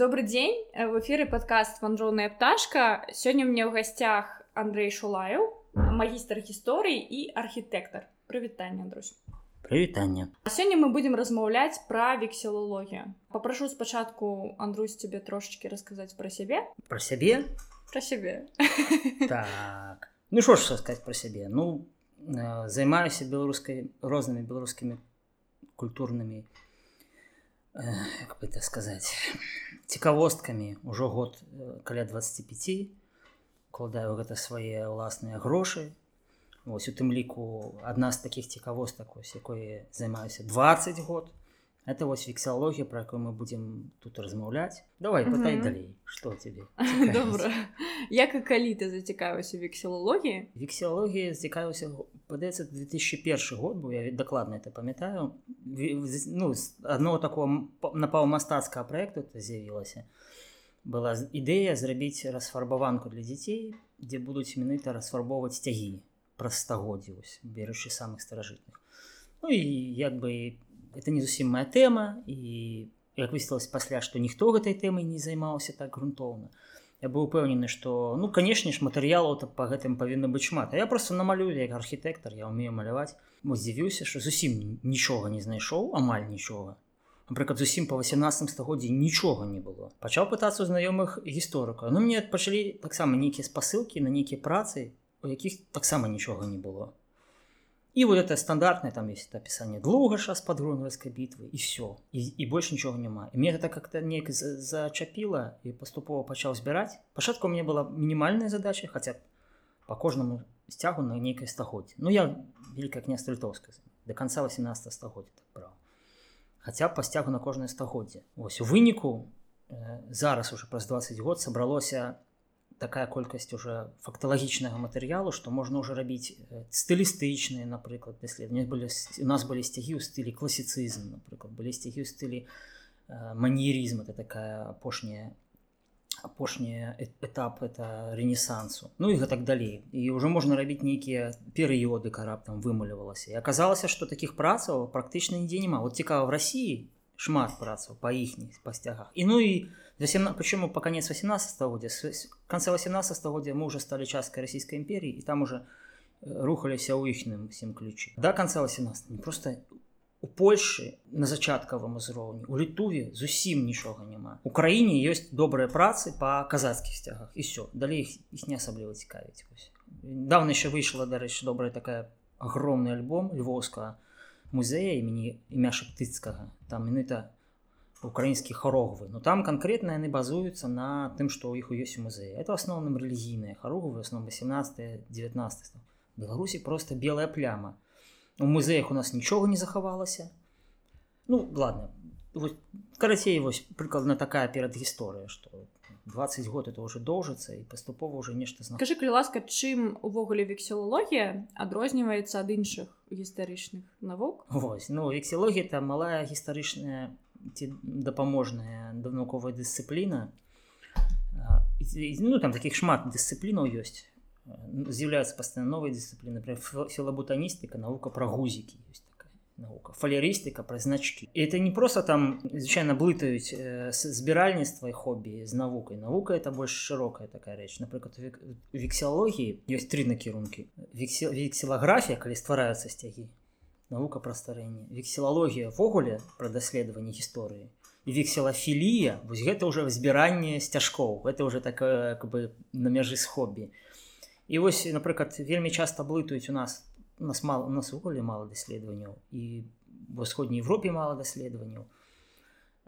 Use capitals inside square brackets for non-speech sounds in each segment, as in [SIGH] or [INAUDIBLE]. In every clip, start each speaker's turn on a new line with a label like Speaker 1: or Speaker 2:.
Speaker 1: Добрый дзень в эфіры падкаст вандроўная пташка сёння мне ў гасцях Андрей шулаю магістр гісторыі і архітэктар прывітанне Андрусь
Speaker 2: прывітанне
Speaker 1: сёння мы будзем размаўляць пра вексілалогію попрашу спачатку Андрусь тебе трошечки расказаць пра сябе
Speaker 2: пра сябе
Speaker 1: пра сябе
Speaker 2: так. ну що ж сказаць пра сябе ну э, займаюся беларускай рознымі беларускімі культурнымі как бы это сказать цікавосткамі ўжо год каля 25 кладаю гэта свае ўласныя грошы ось у тым ліку адна з таких цікавостак ось якой займаюся 20 год это вось вексалогія про якую мы будем тут размаўляць давай пытай угу. далей что тебе? [LAUGHS]
Speaker 1: Як і калі ты зацікавіўся вексілологіі
Speaker 2: вексілогія зацікавіўся падаецца 2001 год бо я дакладна это памятаю ну одного такого напаў мастацкага проекту это з'явілася была ідэя зрабіць расфарбаванку для дзяцей дзе будуць менавіта расфарбоўваць сцягі праз стагоддзі беручы самых старажытных Ну і як бы это не зусім моя тэма і як высілася пасля што ніхто гэтай тэмай не займаўся так грунтоўна я быў упэўнены што ну канешне ж матэрыялаў так па гэтым павінна быць шмат. А я просто намалюю як архітэктар я умею маляваць мо здзівіўся што зусім нічога не знайшоў амаль нічога напрыклад зусім па 18 стагоддзі нічога не было. Пачаў пытацца ў знаёмых гісторыка ну мне пачалі таксама нейкія спасылкі на нейкія працы у якіх таксама нічога не было И вот это стандартное, там есть описание Длугаша с подгрунвальской битвы, и все. И, и больше ничего нема. И мне это как-то не зачапило, и поступово почал збирать. Пошатку у меня была минимальная задача, хотя по кожному стягу на некой стагоддзе. Ну, я Великое князь Литовское, до конца 18 стагоддзя так брал. Хотя по стягу на кожное стагоддзе. Ось у выніку э, зараз уже праз 20 год собралося такая колькасць уже факталагічнага матэрыялу што можна ўжо рабіць стылістычныя напрыклад даследаванні былі у нас былі сцягі ў стылі класіцызм напрыклад былі сцягі ў стылі манерізм это такая апошняя апошні этап это рэнесансу ну і гэтак далей і ўжо можна рабіць нейкія перыёды караптам вымалівалася і аказалася што такіх працаў практычна нідзе няма вот цікава в рассіі шмат працаў па іхніх пасцягах. І ну і почему по конец 18 года конце 18 года мы уже стали часткой российской империи и там уже э, рухаліся ў іхным всем ключе до конца 18 просто у польши на зачаткавым узроўні у літуве зусім нічога няма. У краіне ёсць добрыя працы по казацкіх сцягах і все далей іх, іх не асабліва цікавіць. Давно еще выйшла дарэчы добрая такая огромный альбом львовскага музея імені імя шаптыцкага там менавіта украінскія хароговы но там канкрэтна яны базуюцца на тым што ў іх у ёсць у музеі это асноўным рэлігійныя хароговы основном 18 19 беларусі просто белая пляма. У музеях у нас нічога не захавалася ну ладно. Карацей вось прыкладна такая перад гісторыя что 20 год это уже доўжыцца і паступова уже нешта
Speaker 1: скажи калі ласка чым увогуле вексілологія адрозніваецца ад іншых гістарычных навук
Speaker 2: Вось ну вексілогія это малая гістарычная ці дапаможная навуковая дысцыпліна ну там таких шмат дысцыплінаў ёсць з'яўляюцца пастаянна новай дысцыпліны філабутаністыка навука пра гузікі ёсць наука фалерыстыка пра значки. Это не просто там звычайна блытаюць э, збіральніцтва і хобі з навукай навука это больш шырокая такая рэч напрыклад вексіалогіі ёсць тры накірункі вексілаграфія калі ствараюцца сцягі навука пра старэнне вексілалогія ввогуле пра даследаванне гісторыі вексілафілія вось гэта ўжо збіранне сцяжкоў это уже такое как бы на мяжы з хобі і вось напрыклад вельмі часта блытаюць у нас у нас мало у нас увогуле мало даследаванняў і в усходняй Европе мало даследаванняў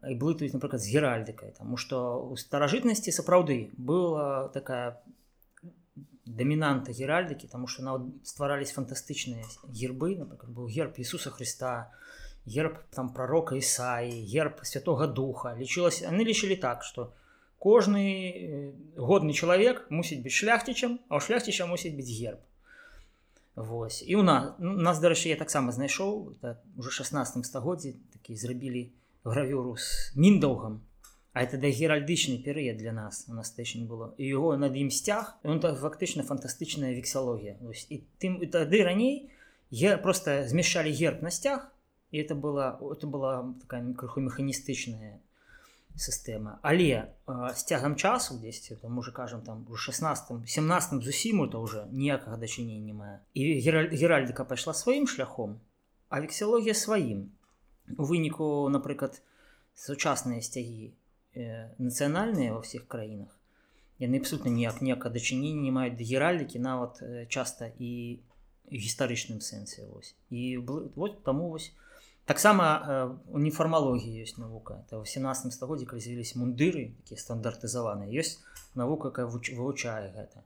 Speaker 2: і блытаюць напрыклад з геральдыкай тому что у старажытнасці сапраўды была такая дамінанта геральдыкі тому что нават стварались фантастычныя гербы напрыклад быў герб Ісуса Христа герб там пророка Ісаі герб святого духа. Лічылася яны лічылі так что кожны э, годны чалавек мусіць быць шляхцічам а ў шляхціча мусіць быць герб Вось і у нас ну, нас дарэчы я таксама знайшоў уже 16 стагоддзі такі зрабілі гравюру з міндаўгам А это да геральдычны перыяд для нас у нас не было і его над ім сцяг он так фактычна фантастычная вексалогія і тым тады раней я просто змяшалі герб на сцяг і это было это была такая крыху механістычная сістэма але э, з цягам часу дзесьці там уже кажам там у 16 17 зусім то уже ніякага дачынення не мае і геральдыка пайшла сваім шляхом а вексілогія сваім у выніку напрыклад сучасныя сцягі э, нацыянальныя ва ўсіх краінах яны абсолютно ніяк ніяка дачынення не маюць да геральдыкі нават э, часта і гістарычным сэнсе вось. І вот таму вось таксама э, уніфармалогія ёсць навука. Это в 17 стагоддзі калі з'явіліся мундыры такія стандартызаваныя ёсць навука якая вывучае гэта.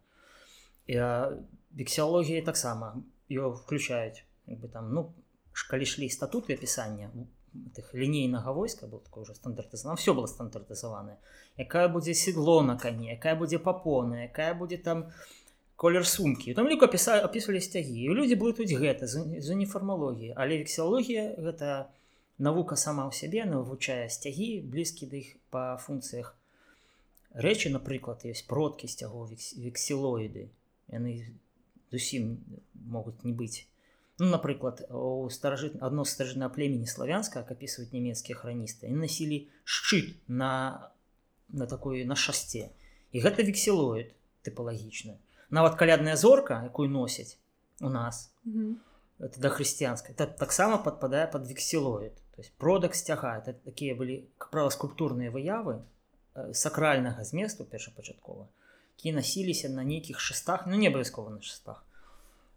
Speaker 2: Вексіалогія таксама ее включаюць бы там ну калі шлі статуты апісання тых лінейнага войска был такое уже стандартызана все было стандартызаваная якая будзе седло на кані якая будзе папона якая будзе там колер сумкі. Там ліку піса опісвалі сцягі. Людзі блытаюць гэта з уніфармалогіі. Але вексіалогія гэта навука сама ў сябе навучае сцягі блізкі да іх па функцыях рэчы. Напрыклад ёсць продкі сцягоў вексілоіды яны зусім могуць не быць. Ну, напрыклад у старажыт адно старажна племені славянска апісваюць нямецкія храністы і насілі шчыт на на такой на шасце. І гэта вексілоід тыпалагічна нават калядная зорка якую носяць у нас mm -hmm. это да хрысціянскай это таксама падпадае под вексілоід то есть продак сцяга это такія былі как правило скульптурныя выявы э, сакральнага зместу першапачаткова кі насіліся на нейкіх шастах ну не абавязкова на шастах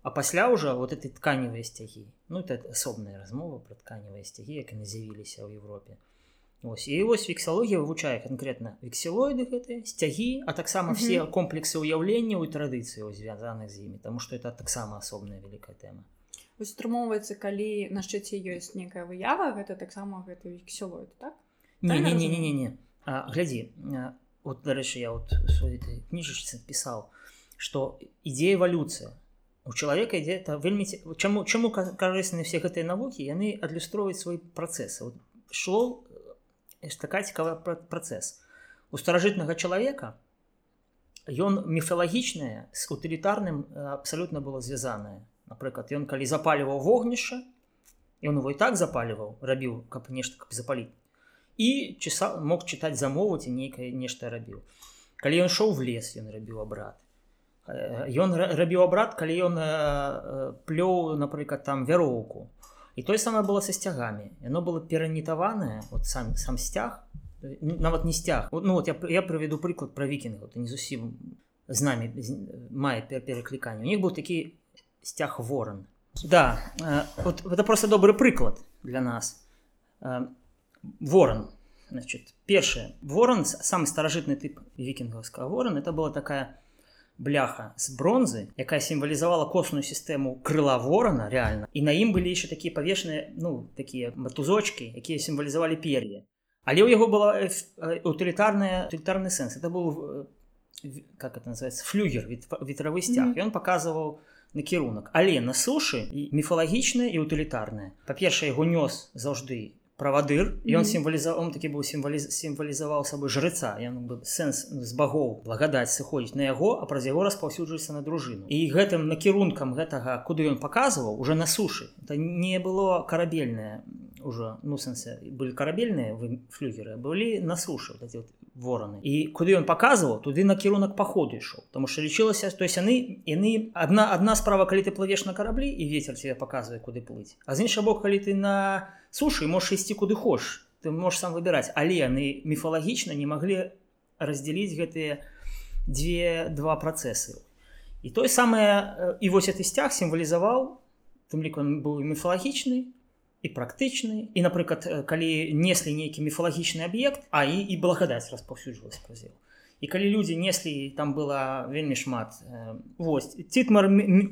Speaker 2: а пасля уже вот этой тканевыя сцягі ну это асобная размова про тканевыя сцягі як яны з'явіліся ў Европе Ось, і вось вексалогія вывучае канкрэтна вексілоіды гэтыя сцягі а таксама все комплексы ўяўленняў і традыцыяў звязаных з імі тому что это таксама асобная вялікая тэма
Speaker 1: атрымоўваецца калі на шчыце ёсць некая выява гэта таксама гэты вексілоід так?
Speaker 2: Не не не не не не глядзі вот дарэчы я вот кніжачцы пісаў что ідзе эвалюцыя у чалавека ідзе это вельмі чаму чаму карысны все гэтыя навукі яны адлюстроўваюць свой працэс шло такая цікавы працэс у старажытнага чалавека ён міфалагічнае з утылітарным абсалютна было звязанае. Напрыклад ён калі запаліваў вогнішча ён его і так запаліваў рабіў каб нешта каб запаліць. І часа мог чытаць замову ці нейкае нешта рабіў. Калі ён шоў в лес ён рабіў абрад. Ён рабіў абрад калі ён плёў напрыклад там вяроўку і тое самае было са сцягамі яно было перанітаванае вот сам сам сцяг нават не сцяг ну вот я, я прыведу прыклад пра вікінга ты не зусім з намі мае перакліканне у них быў такі сцяг ворон да э, вот это просто добры прыклад для нас э, ворон значит першае ворон самы старажытны тып вікінгаўскага ворон это была такая бляха з бронзы якая сімвалізавала косную сістэму крыла ворона реально і на ім былі яшчэ такія павешаныя ну такія матузочки якія сімвалізавалі пер'е. Але ў яго была утылітарная утылітарны сэнс. Это был как это называется флюгер ветравы сцяг. Mm -hmm. ён показываў накірунак але на сушы і міфалагічная і утылітарная па-першае яго нёс заўжды правадыр ён сімвалізаваў такі быў сімваліз сімвалізаваў сабой жрыца ён бы сэнс з багоў благадаць сыходзіць на яго а праз яго распаўсюджваецца на дружыну. І гэтым накірункам гэтага куды ён паказваў уже на сушы. Это не было карабельнае уже ну сэнсе былі карабельныя флюгеры былі на сушы вот вот вораны і куды ён паказваў туды накірунак паходу ішоў тому что лічылася то есть яны яны одна одна справа калі ты плывеш на караблі і ветер тебе показывае куды плыць а з інша бок калі ты на сушы можешь ісці куды хош ты можешь сам выбіраць але яны міфалагічна не маглі раздзяліць гэтыя дзве два працэсы і той самае і вось ты сцяг сімвалізаваў тым лік он быў міфалагічны і практычны і напрыклад калі неслі нейкі міфалагічны аб'ект а і і благадаць распаўсюджвалась праз яго і калі людзі неслі там была вельмі шмат э, вось. Цітмар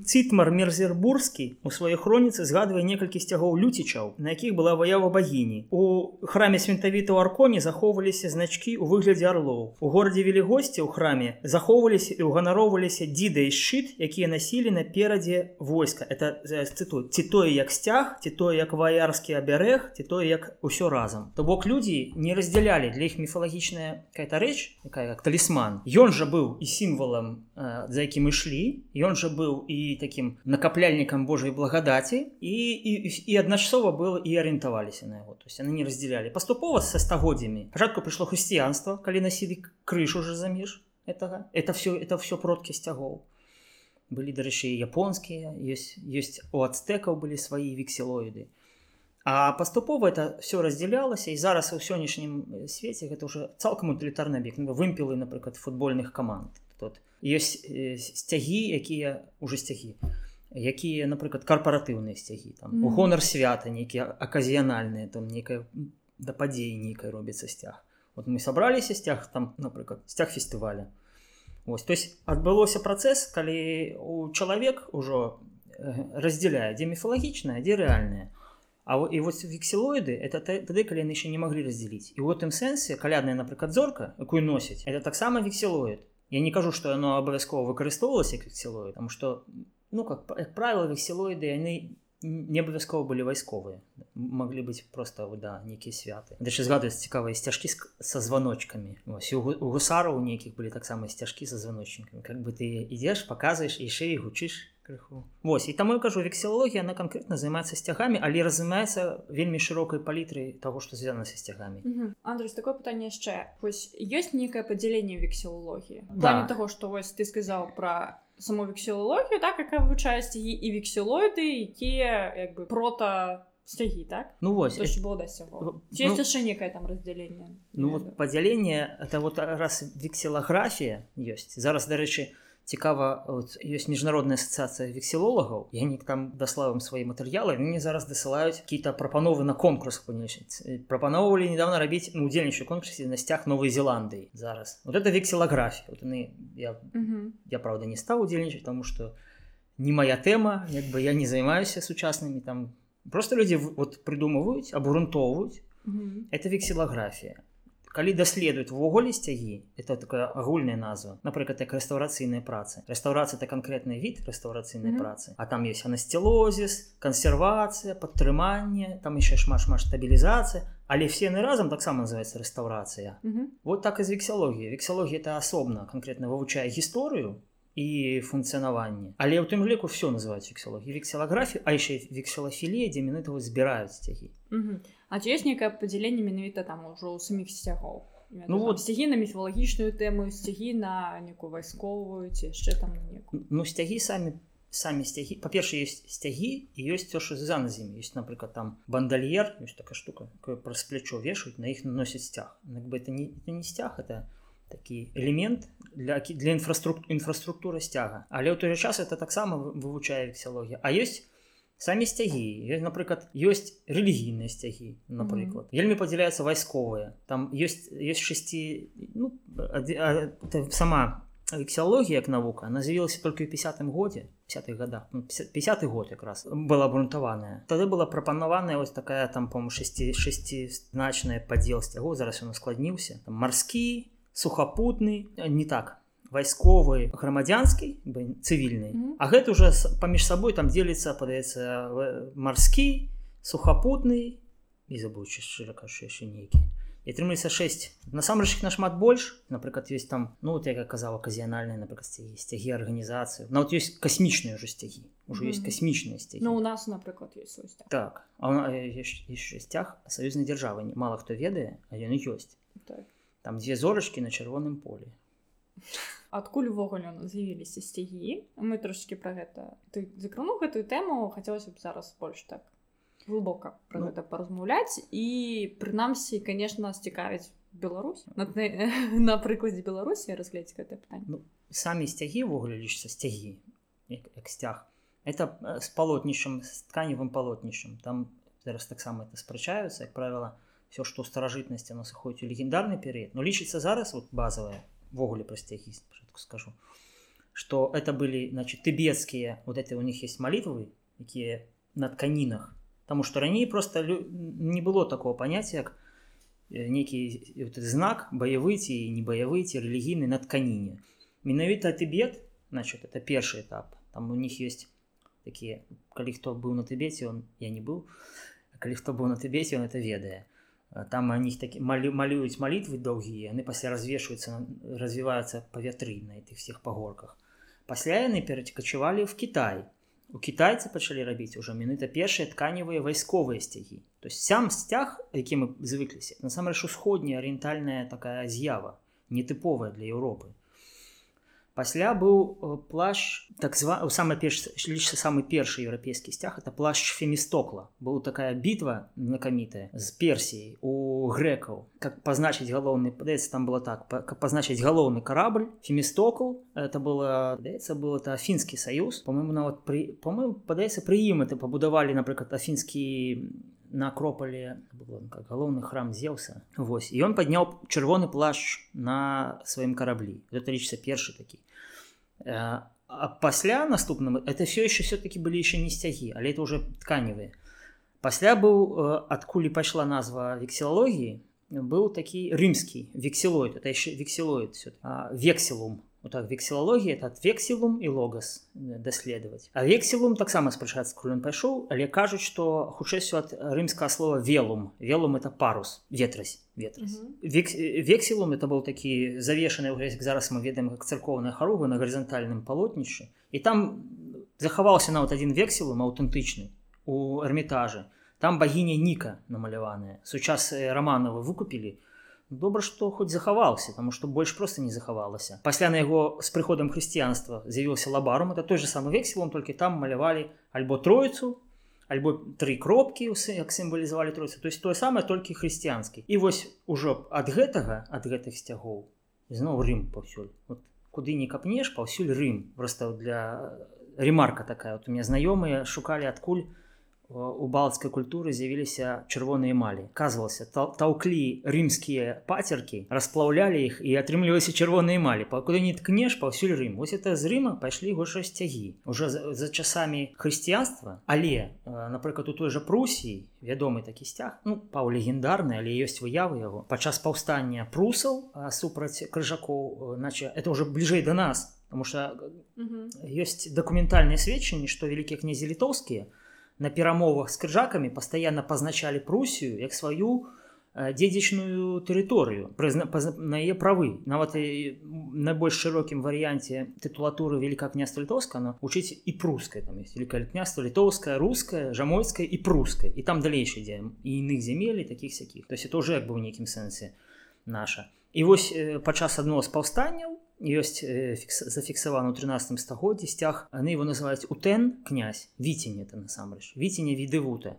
Speaker 2: цітмар мерзербурскі у сваёй хроніцы згадвае некалькі сцягоў люцічаў на якіх была выява багіні. У храме свінтавіта ў арконе захоўваліся значкі ў выглядзе арлоў. У горадзе вели госці ў храме захоўваліся і ўганароўваліся дзіда і шчыт якія насілі наперадзе войска. Это цыту ці тое як сцяг ці тое як ваярскі абярег ці тое як усё разам то бок людзі не раздзялялі. Для іх міфалагічная какая-то рэч якая як талісман ён жа быў і сімвалам э, за якім ішлі ён жа быў і таким накапляльнікам Божай благадаці і і, і адначасова был і арыентаваліся на яго то есть яны не раздзялялі паступова са стагоддзямі пачатку прыйшло хрысціянства калі насілі крыш уже за між этого. Это все это все продкі сцягоў былі дарэчы японскія ёсць ёсць у ацтэкаў былі свае вексілоіды А паступова это все раздзялялася і зараз у сённяшнім свеце гэта уже цалкам утылітарны аб'ект вымпелы напрыклад футбольных каманд тут ёсць сцягі якія уже сцягі якія напрыклад карпаратыўныя сцягі там mm -hmm. у гонар свята нейкія аказіянальныя там некая да падзеі нейкай робіцца сцяг вот мы сабраліся сцяг там напрыклад сцяг фестываля Вось, то есть адбылося працэс калі у чалавек ужо раздзяляе дзе міфалагічнае дзе рэальнае А і вось вексілоіды это тады калі яны яшчэ не маглі раздзяліць і ў гэтым сэнсе калядная напрыклад зорка якую носіць это таксама вексілоід Я не кажу што яно абавязкова выкарыстоўвалася вексілоід там што ну как правіла вексілоіды яны не абавязкова былі вайсковыя маглі быць просто да нейкія святы. Яшчэ згадваюць цікавыя сцяжкі са званочкамі ось у гусараў нейкіх былі таксама сцяжкі са званочнікамі как бы ты ідзеш паказваеш і шэй гучыш крыху. Вось і таму я кажу вексілогія она конкретно займаецца сцягамі але разумаецца вельмі шырокай палітры того что звязана са сцягамі.
Speaker 1: Андрей такое пытанне яшчэ. Вось ёсць некае падзяленне вексілологіі да. того что вось ты сказаў про саму вексілологію так якая вывучае сцягі і вексілоіды якія як бы прота сцягі так?
Speaker 2: Ну вось
Speaker 1: было ну, яшчэ некае там раздзяленне
Speaker 2: Ну вот падзяленне это вот раз вексілаграфія ёсць. Зараз дарэчы у цікава ёсць міжнародная асацыяцыя вексілолагаў я не там даславам свае матэрыялы мне зараз дасылаюць какие-то прапановы на конкурс прапаноўвалі недавно рабіць ну, удзельнічаю конкурсе на сцяг новой зеландыі зараз. Вот это вексілаграфія. Вот яны я, я правда не стаў удзельнічаць тому что не моя тэма як бы я не займаюся сучаснымі там просто людзі вот прыдумваюць абгрунтоўваюць. Это вексілаграфія калі даследуюць увогуле сцягі это такая агульная назва напрыклад як рэстаўрацыйныя працы рэстаўрацыя это канкрэтны від рэстаўрацыйнай mm -hmm. працы а там есть анасцелозіс кансервацыя падтрыманне там еще шмат шмат стабілізацыя але все яны разам таксама называется рэстаўрацыя mm -hmm. вот так і з вексалогіі вексалогія это асобна канкрэтна вывучае гісторыю і функцыянаванне але ў тым ліку все называюць вексалогіі вексалаграфію а яшчэ вексалафілія дзе міны того збіраюць сцягі
Speaker 1: mm -hmm. А ці ёсць нейкае падзяленне менавіта там ужо ў саміх сцягоў ну вот. сцягі на міфалагічную тэму сцягі на некую вайсковую ці яшчэ там
Speaker 2: неку. ну сцягі самі самі сцягі па-перша ёсць сцягі і ёсць що за на зіме ёсць напрыклад там бандальер ёсць такая штука праз плячо вешаюць на іх наносяць сцяг бы это не это не сцяг это такі элемент для для інфраструктуры інфраструктуры сцяга але ў той жа час это таксама вывучае вексалогія а ёсць самі сцягі напрыклад ёсць рэлігійныя сцягі напрыклад mm -hmm. вельмі падзяляюцца вайсковыя там ёсць ёсць шасці ну, сама вексіалогія як навука она з'явілася только ў 50 годзе 50 годах 50 год якраз была абрунтаваная тады была прапанаваная ось такая там по 6 шестизначная падзел сцягу зараз ён ускладніўся марскі сухапутны не так вайсковы грамадзянскі цывільны mm -hmm. А гэта уже паміж сабой там дзеліцца падаецца марскі сухапутны і забыўчы шчыра кажу яшчэ нейкі. Атрымліваецца 6 насамрэч нашмат больш. Напрыклад ёсць там ну вот як казала казіянальная напрыклад сцягі сцягі арганізацыю нават ёсць касмічныя ўжо сцягі. Ўжо mm -hmm. ёсць касмічныя сцягі.
Speaker 1: Ну у нас напрыклад ёсць
Speaker 2: так. Яшчэ сцяг саюзнай дзяржавы. Мало хто ведае а яны ёсць. Так. там дзве зорачкі на чырвоным полі
Speaker 1: адкуль увогуле з'явіліся сцягі мы трошки про гэта. Ты закрануў гэтую тэму хацелася б зараз больш так глубока про ну, гэта паразмаўляць. І прынамсі конечно нас цікавіць Беларусь. На, на прыкладзе беларусі разглядзець гэта пытанне.
Speaker 2: Ну, самі сцягі ввогуле лічся сцягі як, сцяг. Это с палотнішым с тканевым палотнішым. Там зараз таксама это спрачаюцца. Як правіла все што старажытнасці нас сыходзіць у легендарны перыяд но лічыцца зараз вот базовая ввогуле про сцягі спачатку скажу что это были значит тыбецкія вот это у них есть молитвы якія на тканінах потому что раней просто не было такого понятия як э, некий знак баявы ці не баявы ці рэлігійны на тканіне менавіта тыбет значит это першы этап там у них есть такія калі хто быў на тыбеце он я не быў калі хто быў на тыбеце он это ведае там о них такі малю, малююць малітвы доўгія яны пасля развешваюцца развіваюцца павятры на этих всех пагорках пасля яны перацькачывалі в Кітай у кітайцы пачалі рабіць ужо менавіта першыя тканевыя вайсковыя сцягі то есть сам сцяг які мы звыкліся насамрэч усходняя арыентальная такая з'ява нетыповая для Еўропы пасля быў э, плащ так зва самы перш лічыцца самы першы еўрапейскі сцяг это плащ фемістокла быў такая бітва знакамітая з персіяй у грэкаў как пазначыць галоўны падаецца там было так каб пазначыць галоўны карабль фемістокл это было даецца было это афінскі саюз по-моему нават пры по-моему падаецца пры ім это пабудавалі напрыклад афінскі на акропале как галоўны храм зеўся Вось ён падняў чырвоны плащ на сваім караблі это лічыцца першы такі Э, а пасля наступным это все еще все-таки были еще не сцяги але это уже тканевые пасля быў э, адкуль пайшла назва вексілології быў такі рымскі вексілоид это еще вексілоид векселум вот так вексілологія этот вексілум і логас даследаваць а вексілум таксама спрачацца куль ён пайшоў але кажуць што хутчэй ад рымскага слова велум велум это парус ветрась ветрась вексілум это быў такі завешаны ўвесь зараз мы ведаем как царкоўная харуга на гарызантальным палотнічы і там захаваўся нават один вексілум аўтэнтычны у эрмітажы там багіня ніка намаляваная сучас раманова выкупілі то добра што хоць захаваўся тому что больш просто не захавалася. Пасля на яго з прыходам хрысціянства з'явіўся лабарум это той же самы вексілом толькі там малявалі альбо троіцу альбо тры кропкі як сімвалізавалі тройцы то есть тое самае толькі хрысціянскі. І вось ужо ад гэтага ад гэтых сцягоў зноў рым паўсюль. Вот куды не капнеш паўсюль рым. Просто для ремарка такая. Вот у меня знаёмыя шукалі адкуль у балцкай культуры з'явіліся чырвоныя эмалі казвалася таўклі рымскія пацеркі расплаўлялі іх і атрымліваліся чырвоныя эмалі пакуды не ткнеш паўсюль рым вось это з рыма пайшлі гоша сцягі уже за, за часамі хрысціянства але напрыклад у той жа прусіі вядомы такі сцяг ну паў легендарны але ёсць выявы яго падчас паўстання прусаў супраць крыжакоў наче это уже бліжэй до нас потому что ёсць дакументальныя сведчанні што вялікія князі літоўскія на перамовах з крыжакамі пастаянна пазначалі прусію як сваю э, дзедзічную тэрыторыю на яе правы. Нават і найбольш шырокім варыянце тытулатуры велика княства літоўска но учыць і прускай там великое княства літоўская руская жамойская і прускай і там далейшы дзе і іных зямелі таких сякіх то есть это уже як бы ў нейкім сэнсе наша і вось э, падчас адно з паўстанняў ёсць зафіксаваны ў 13 стагоддзі сцяг яны его называюць утэн князь віцень это насамрэч. Віценя відывута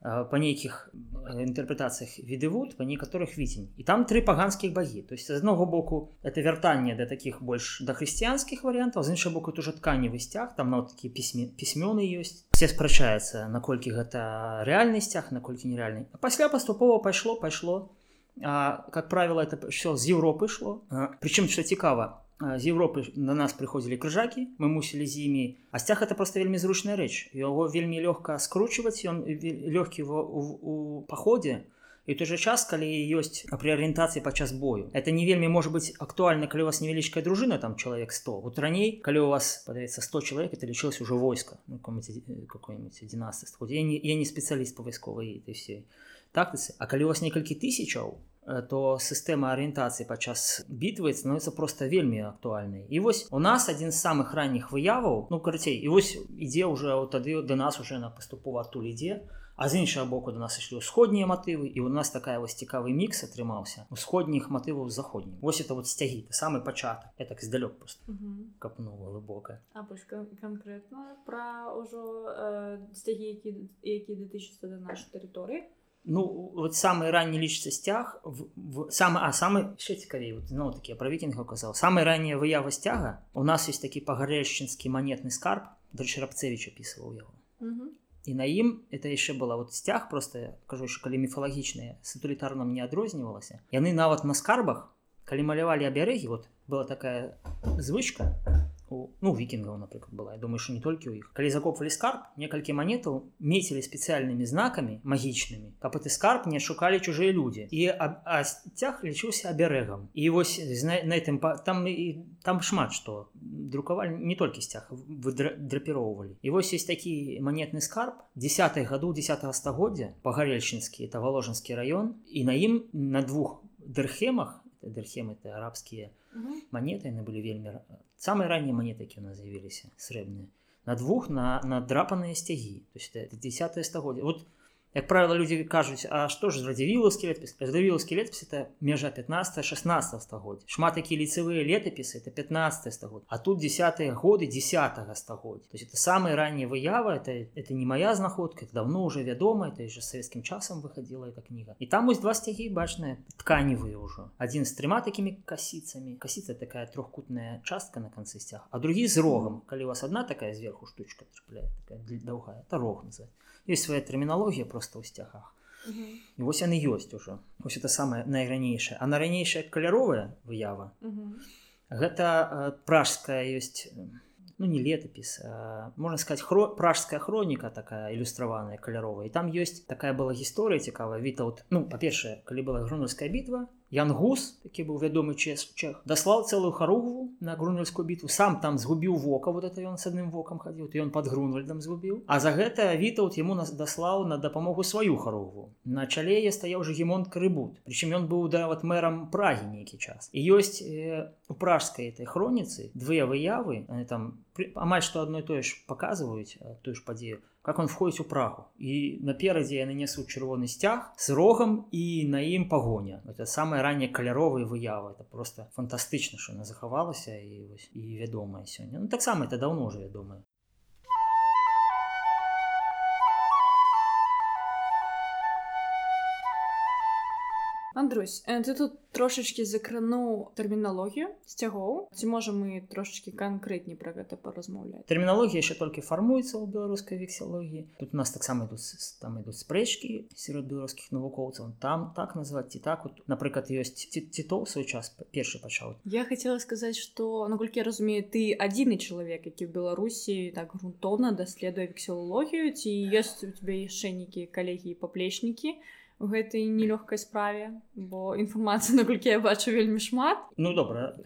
Speaker 2: па нейкіх інтэрпрэтацыях відывут па некаторых віцень і там тры паганскіх багі то есть з аднаго боку это вяртанне да таких больш да хрысціянскіх варыянтаў з іншага боку уже тканевы сцяг там на такі пісьме пісьмёны ёсць все спрачаецца наколькі гэта рэальны сцяг наколькі нереальны пасля паступова пайшло пайшло а, как правило это все з Европы шло причем что цікава з Европы на нас приходили крыжаки мы мусили з імі а сцяг это просто вельмі зручная рэч его вельмі лёгка скручивать он лёгкий его у, у походе і той же час калі ёсць при арыентацыі падчас бою это не вельмі может быть актуальна калі у вас невялічкая дружина там человек 100 вот раней калі у вас падаецца 100 человек это лічылось уже войска ну, какой-нибудь 11 я не, я не спецыяліст по вайсковай ты все тактыцы А калі вас некалькі тысячаў Э, то сістэма арыентацыі падчас бітвы становіцца просто вельмі актуальнай. І вось у нас адзін з самых ранніх выяваў ну карацей і вось ідзе уже тады да нас уже на паступова адтуль ідзе а з іншага боку до нас ішлі ўсходнія матывы і у нас такая вось цікавы мікс атрымаўся усходніх матываў заходні вось это вот сцягі самы пачатак. Я так здалёк просто капну глыбока.
Speaker 1: Конкретно про ўжо э, сцягі які які датычыцца да нашай тэрыторыі
Speaker 2: ну вот самый ранний лічыцца сцяг в, в самы а самы ще цікавей вот, ну такі про вікінга казаў самая ранняя выява сцяга у нас есть такі пагарэшчынскі манетны скарб дальше рабцевич опісываў яго і на ім это яшчэ была вот сцяг просто кажу що калі міфалагічныя сатурытарном не адрознівалася яны нават на скарбах калі малявалі абярэгі вот была такая звычка у ну вікінгаў напрыклад была. Я думаю что не толькі ў іх калі закопвалі скарб некалькі манетаў мецілі спецыяльнымі знакамі магічнымі каб ты скарб не шукалі чужыя людзі. І сцяг лічыўся абярэгам і вось на этом там і там шмат што. Друкавалі не толькі сцяг драпіроўвалі. І вось есть такі манетны скарб 10 году 10 стагоддзя пагарельчынскі это валожанскі раён. І на ім на двух дырхемах дырхем это арабскія монеты яны былі вельмі самыя раннія монеты які у нас з'явіліся срэбныя на двух на надрапаныя сцягі то есть 10 стагоддзя вот як правило люди кажуць А что ж радзівілаўскі летпіс радзівілаўскі летпіс это межа 15 16 стагоддзя. Шмат такія ліцевыя летапісы это 15 стагод а тут десятые годы 10 стагоддзя. То есть это самые ранние выявы это это не моя знаходка это давно уже вядома это же савецкім часам выходила эта книга. І там вось два сцягі бачныя тканевые ўжо. Один з трыма такими касіцамі. Касіца такая трохкутная частка на канцы сцяг а другі з рогом калі у вас одна такая зверху штучка трапляет даўгая это рог называется. Есть свая тэрміналогія просто ў сцягах і вось яны ёсць ужо ось это самае найранейшае а на ранейшая каляровая выява гэта пражская ёсць ну не летапіс можна сказать хро пражская хроніка такая ілюстраваная каляровая і там ёсць такая была гісторыя цікавая вітаут ну па-першае калі была грунаўская бітва Янгус, які быў вядомы чех, даслаў цэлую харугву на грунвальскую бітву. сам там згубіў вока вот это ён с адным вокам хадзіў, ён под грунвальдам згубіў. А за гэта вітаут яму нас даслаў на дапамогу сваю харугву. На чале я стаяў жагемонт крыбут. Прычым ён быў да вот мэрам прагі нейкі час. І ёсць э, у пражскай этой хроніцы две выявы там амаль што адной тое ж паказваюць тую ж падзею как он входит у прагу і наперадзе яны несуць чырвоны сцяг с рогам і на ім пагоня. Это самая ранняя каляровая выява. Это просто фантастычна что она захавалася і і вядомая сёння. Ну, таксама это давно уже вядомая
Speaker 1: Андрусь ты тут трошачки закрануў тэрміналогію сцягоў ці можа мы трошачки канкрэтней пра гэта паразмаўляць
Speaker 2: тэрміналогія яшчэ толькі фармуецца ў беларускай вексіялогіі тут у нас таксама ідуць там ідуць спрэчкі сярод беларускіх навукоўцаў там так называть ці так вот напрыклад ёсць ціто свой час першы пачаў
Speaker 1: я хотела сказаць что наколькі разумею ты адзіны чалавек які в беларусі так грунтоўна даследуе вексіялогію ці ёсць у тебя яшчэ нейкія калегі і паплечнікі то у гэтай нелёгкай справе бо інфармацыі [LAUGHS] наколькі я бачу вельмі шмат.
Speaker 2: Ну добра.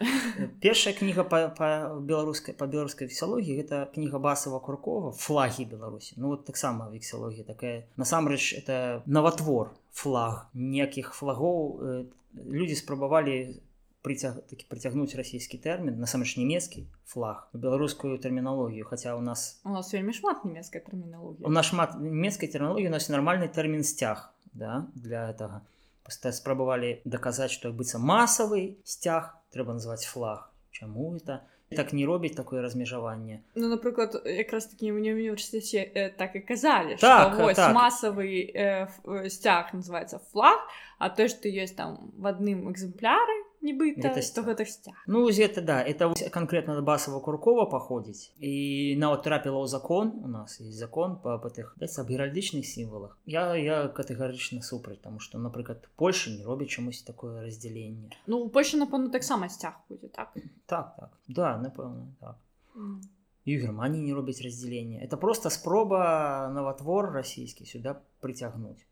Speaker 2: Першая кніга па, па беларускай па беларускай весялогіі гэта кніга басава куркова флагі беларусі ну вот таксама вексялогія такая. Насамрэч это наватвор флаг ніякіх флагоў. Э, людзі спрабавалі прыцяг такі прыцягнуць расійскі тэрмін насамрэч нямецкі флаг беларускую тэрміналогію хаця у нас
Speaker 1: у нас вельмі шмат нямецкай тэрміналогіі.
Speaker 2: У нас шмат нямецкай тэрміналогіі у нас нармальны тэрмін сцяг да, для этого. Спрабавалі даказаць што як быцца масавы сцяг трэба называць флаг. Чаму это? Так не робіць такое размежаванне
Speaker 1: ну напрыклад якраз такі мне універсітэце э, так і казалі так, так. масавы э, сцяг называется флаг а то што ёсць там в адным экземпляры нібыта гэта, гэта сцяг
Speaker 2: ну гэта да это конкретно басава куркова паходзіць і нават трапіла ў закон у нас есть закон по гэтых аб геральдычных сімвалах я я катэгарычна супраць тому что напрыклад Польша не робіць чамусь такое раздзяленне
Speaker 1: ну Польша напэўна таксама сцяг будзе так?
Speaker 2: Так так. Да напэўна так. Mm. і Геррманіі не робіць раздзяленне это просто спроба наватвор расійскі сюда прыцягнуць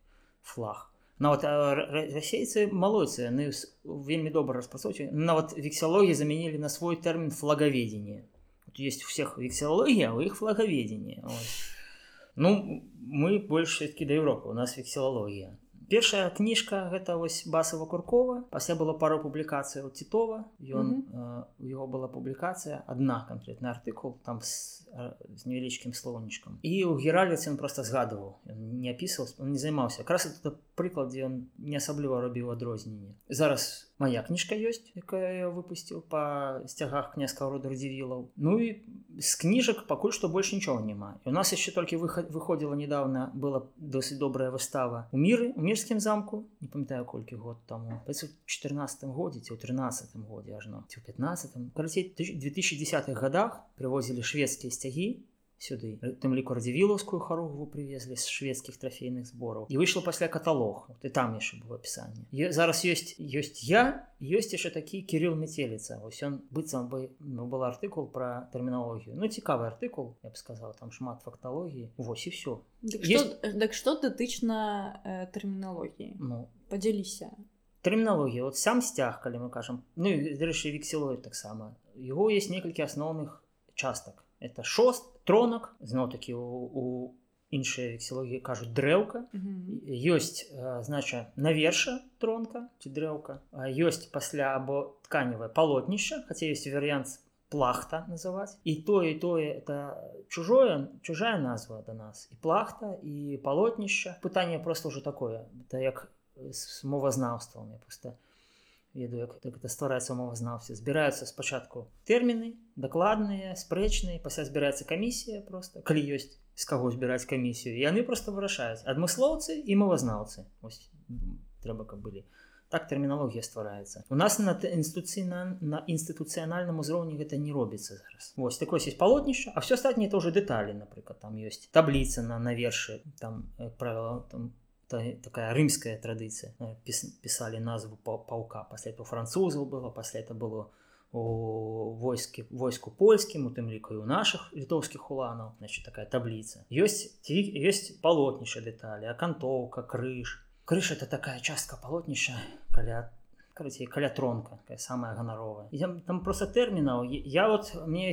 Speaker 2: флаг нават расейцы малойцы яны вельмі добра распрацоўчы нават вексіялогіі замянілі на свой тэрмін флагаведзення есть у всех вексіялогія у іх флагаведзення ну мы больш все-таки да Европы у нас вексіялогія першая кніжка гэта вось басава куркова. Пасля было пару публікацый у титова ён mm -hmm. у яго была публікацыя адна канкрэтны артыкул там с з невялічкім слоўнічкам. І ў геральваце ён просто згадываў не апісваў он не займаўся. Якраз это прыклад дзе ён не асабліва робіў адрозненне зараз моя кніжка ёсць якая я выпусціў па сцягах княскага роду радзівілаў. Ну і з кніжак пакуль што больш нічога няма. І у нас яшчэ толькі выхад выходзіла недавно была досыць добрая выстава у міры у мірскім замку не памятаю колькі год таму. 14 годзе ці ў 13 годзе ажно ці ў 15 карацей 2010 годах прывозілі шведскія сцягі сюды. Тым ліку радзівілаўскую харугву привезли з шведскіх трофейных збораў і выйшла пасля каталог вот, і там яшчэ было опісанне зараз ёсць ёсць я ёсць яшчэ такі кирилл метеліца ось он быццам бы ну, был артыкул про тэрміналогію ну цікавы артыкул я б сказал там шмат факталогіі вось і все
Speaker 1: дык есть... што, дык што датычна э, тэрміналогіі ну. Подзяліся
Speaker 2: тэрміналогія вот сам сцяг калі мы кажам ну дарэчы вексілой таксама его есть некалькі асноўных частак это шост тронак зноў-такі у, у іншыя вексілогіі кажуць дрэўка ёсць знача наверша тронка ці дрэўка ёсць пасля або тканевае палотнішча хаця ёсць варыянт плахта называць і тое і тое это чужое чужая назва да нас. І плахта і палотнішча пытанне просто ўжо такое. Это як з мовазнаўствам я просто ведаю як это ствараецца мовазнаўцы збіраюцца спачатку тэрміны дакладныя спрэчныя пасля збіраецца камісія просто калі ёсць з каго збіраць камісію яны просто вырашаюць адмыслоўцы і мовазнаўцы трэба каб былі так тэрміналогія ствараецца у нас на інстытуцыйна на інстытуцыянальным узроўні гэта не робіцца зараз. Вось такое есть палотнішча а все астатніе тоже дэталі напрыклад там ёсць табліца на на вершы там правіла там такая рымская традыцыя э, пісалі назву паўка пасля этого французаў было пасля это было у войскі войску польскім у тым ліку у наших літоўскіх уланаў значит такая табліца ёсць ёсць палотніша дэталі акантоўка крыж крыж это такая частка палотніша каля карацей каля тронка самая ганаровая я там просто тэрмінаў я вот мне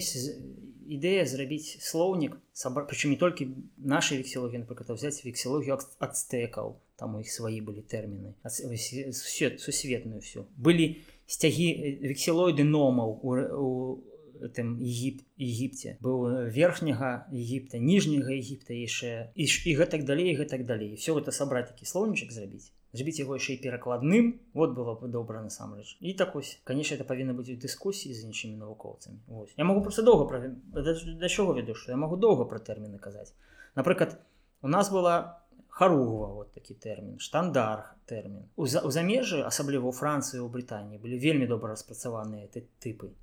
Speaker 2: ідэя зрабіць слоўнік сабра прычым не толькі нашай вексілогіі напрыклад взять вексілогію ацтэкаў там у іх свае былі тэрміны свет сусветную все былі сцягі вексілоіды номаў у, у тым егіп егіпце быў верхняга егіпта ніжняга егіпта яшчэ і, і гэтак далей гэтак далей все гэта сабраць такі слоўнічак зрабіць зрабіць яго яшчэ і перакладным вот было бы добра насамрэч і так ось конечно это павінна быць у дыскусіі з іншымі навукоўцамі Вось. я могу просто доўга пра... да чого веду что я могу доўга пра тэрміны казаць напрыклад у нас была харугва вот такі тэрмін штандар тэрмін у, за... у замежы асабліва у францыі у брытаніі былі вельмі добра распрацаваныя ты тыпы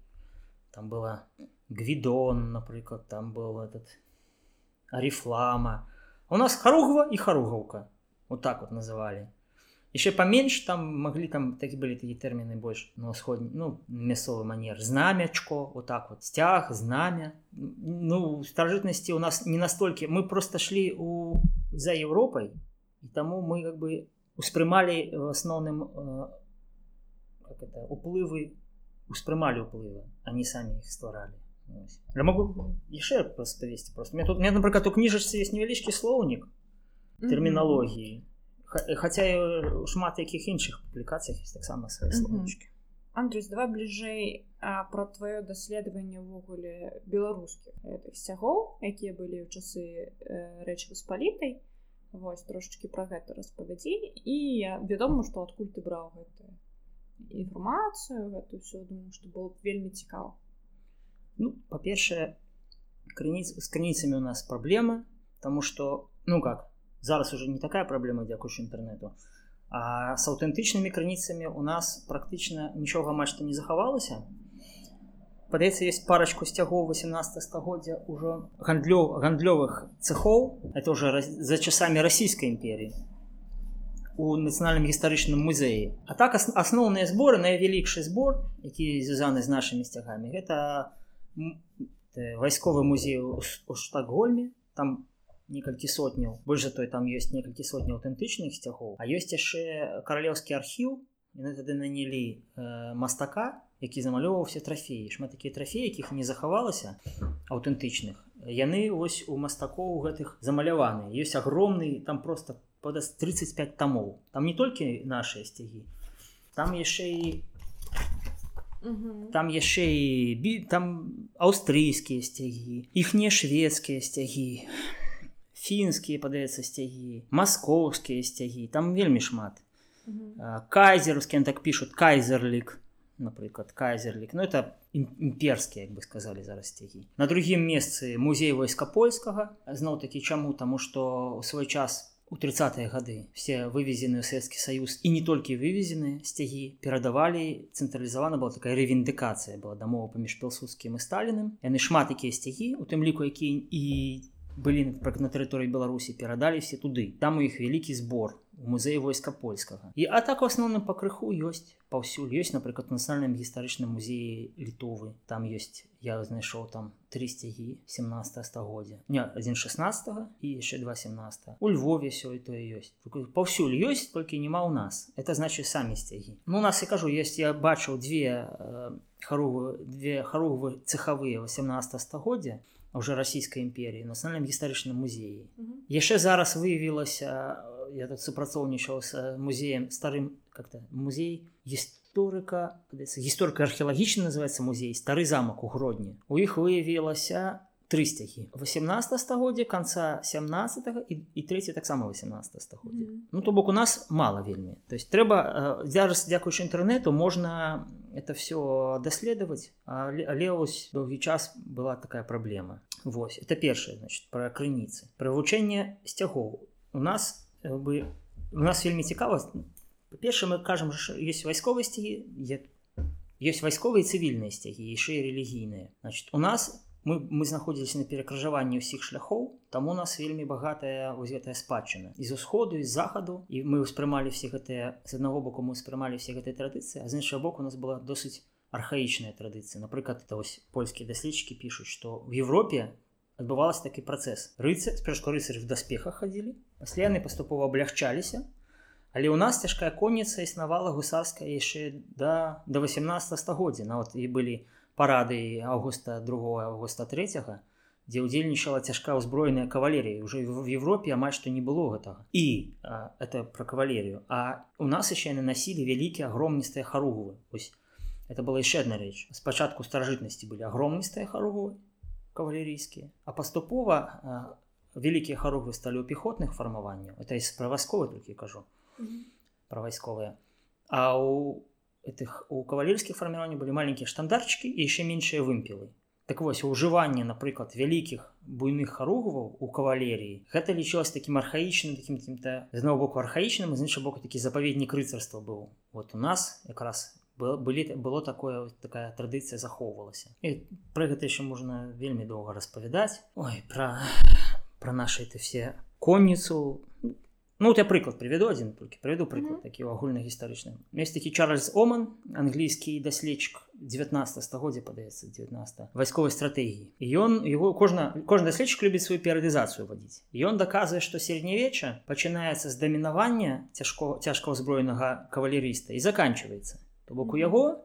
Speaker 2: там была гвідон напрыклад там был этот арифлама. У нас харугва і харугаўка вот так вот называли еще поменьше там могли там такие были такие термины больше на сходні ну мясовый манер знамячко вот так вот стяг знамя ну старожитности у нас не настолько мы просто шли у за Европой и тому мы как бы успрымали в основным э, как это уплывы успрымали уплывы они сами их створали я могу еще просто повесить просто мне тут мне например у книжечцы есть невялічкі слоўнік терминологии mm -hmm хаця шмат якіх іншых публікацыях есть таксама свае словочки
Speaker 1: Андрюс давай бліжэй про твоё даследаванне ўвогуле беларускіх гэтых сцягоў якія былі ў часы э, рэчы паспалітай вось трошечки про гэта распавядзі і я вядома што адкуль ты браў гэта інфармацыю гэту все думаю што было вельмі цікава
Speaker 2: ну па-першае крыніц з крыніцамі у нас праблема тому что ну как зараз уже не такая праблема дзякуючы інтэрнету а с аўтэнтычнымі крыніцамі у нас практычна нічога мачта не захавалася падаецца есть парачку сцягоў 18 стагоддзя ўжо гандлё гандлёвых цехоў это уже за часамі расійскай імперіі у нацыянальным гістарычным музеі а так асноўныя зборы найвялікшы збор які звязаны з нашымі сцягамі гэта вайсковы музей у штагольме там некалькі сотняў больш за той там ёсць некалькі сотні аўтэнтычных сцягоў а ёсць яшчэ каралеўскі архіў яны тады нанялі э, мастака які замалёўваўся трафеі шмат такія трафеі якіх не захавалася аўтэнтычных яны вось у мастакоў гэтых замаляваны ёсць агромны там просто падаст 35 тамоў там не толькі нашыя сцягі там яшчэ і там яшчэ і там аўстрыйскія сцягі іхнія шведскія сцягі фінскія падаецца сцягі маскоўскія сцягі там вельмі шмат. Кайзерускі так пишут кайзерлік напрыклад кайзерлік. Но ну, это імперскія як бы сказали зараз сцягі. На другім месцы музей войска польскага. Зноў такі чаму? Таму што у свой час у 30-е гады все вывезены ў Светскі Саюз і не толькі вывезены сцягі перадавалі цэнтралізавана была такая рэвіндыкацыя была дамова паміж пілсудскім і сталіным. Яны шмат якія сцягі у тым ліку які і былі на тэрыторыі беларусі перадалі все туды. Там у іх вялікі збор у музеі войска польскага і а так у асноўным па крыху ёсць паўсюль ёсць напрыклад нацыянальным гістарычным музеі літовы там ёсць я знайшоў там три сцягі 17 стагоддзя не один 16 і яшчэ два 17 у Львове тое ёсць паўсюль ёсць толькі няма ў нас. Это значит самі сцягі ну нас і кажу есть я бачыў две э, харовы две харовы цехавыя 18 стагоддзя уже расійскай імперіі нацыянальным гістарычным музеі яшчэ зараз выявілася я тут супрацоўнічаў з музеем старым как-то музей гісторыка гісторыка археалагічна называется музей стары замак у гродні у іх выявілася тры сцягі 18 стагоддзя конца 17 і, і третий таксама 18 стагоддзя mm -hmm. ну то бок у нас мало вельмі то есть трэба зараз дзякуючы інтэрнету можна это все даследаваць але ось доўгі час была такая праблема Вось это першае значит про крыніцы правучэнне сцягоў у нас бы у нас вельмі цікава па-перша мы кажам есть вайсковыя сцягі есть вайсковыя цывільныя сцягі яшчэ рэлігійныя значит у нас мы мы знаходзіліся на перакрыжаванні ўсіх шляхоў там у нас вельмі багатая вось гэтая спадчына. З усходу з захаду. І мы ўспрымалі все гэтыя з аднаго боку мы ўспрымалі все гэтай традыцыі а з іншага боку у нас была досыць архаічная традыцыя. Напрыклад это вось польскія даследчыкі пішуць што в Европе адбывалася такі працэс. Рыцы спешку рыцарь в даспехах хадзілі пасля яны паступова аблягчаліся але ў нас цяжкая конніца існавала гусарская яшчэ да до 18 стагоддзя. Нават і былі парады августа 2 августа 3 дзе ўдзельнічала цяжка ўзброеная кавалерія уже в Европе амаль што не было гэтага. І а, это про кавалерію а у нас яшчэ яны насілі вялікія агромністыя харугвы. Ось это была яшчэ одна рэч. Спачатку старажытнасці былі агромністыя харугвы кавалерійскія а паступова вялікія харугвы сталі ў пехотных фармаванняў. Это из правасковы толькі кажу. Mm -hmm. про вайсковыя а у этих у кавалерскіх фарміраванняў былі маленькія штандарчыкі і яшчэ меншыя вымпелы. Так вось ўжыванне напрыклад вялікіх буйных харугваў у кавалеріі гэта лічылось таким архаічным таким каким-то з одного боку архаічным з іншого боку такі запаведнік рыцарства быў вот у нас якраз былі было такое такая традыцыя захоўвалася і пра гэта яшчэ можна вельмі доўга распавядаць ой пра пра наши это все конніцу ну я прыклад приведу один толькі прыведу прыклад такі агульнагістарычны есть такі чарльз оман англійскі даследчык 19 стагоддзя падаецца 19 вайсковай стратэгіі ён его кожна кожны даследчык любіць сваю перыядызацыю вадзіць ён даказвае што сярэднявечча пачынаецца з дамінавання цяжко цяжка ўзброенага кавалерыста і заканчивается. То бок у яго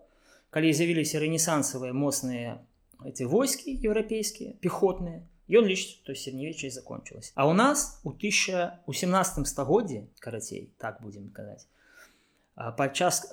Speaker 2: калі з'явіліся рэнесансавыя моцныя эти войскі еўрапейскія пехотныя ён лічыць то сярэднявечча закончилась а у нас у 1017 стагоддзі карацей так будем казаць падчас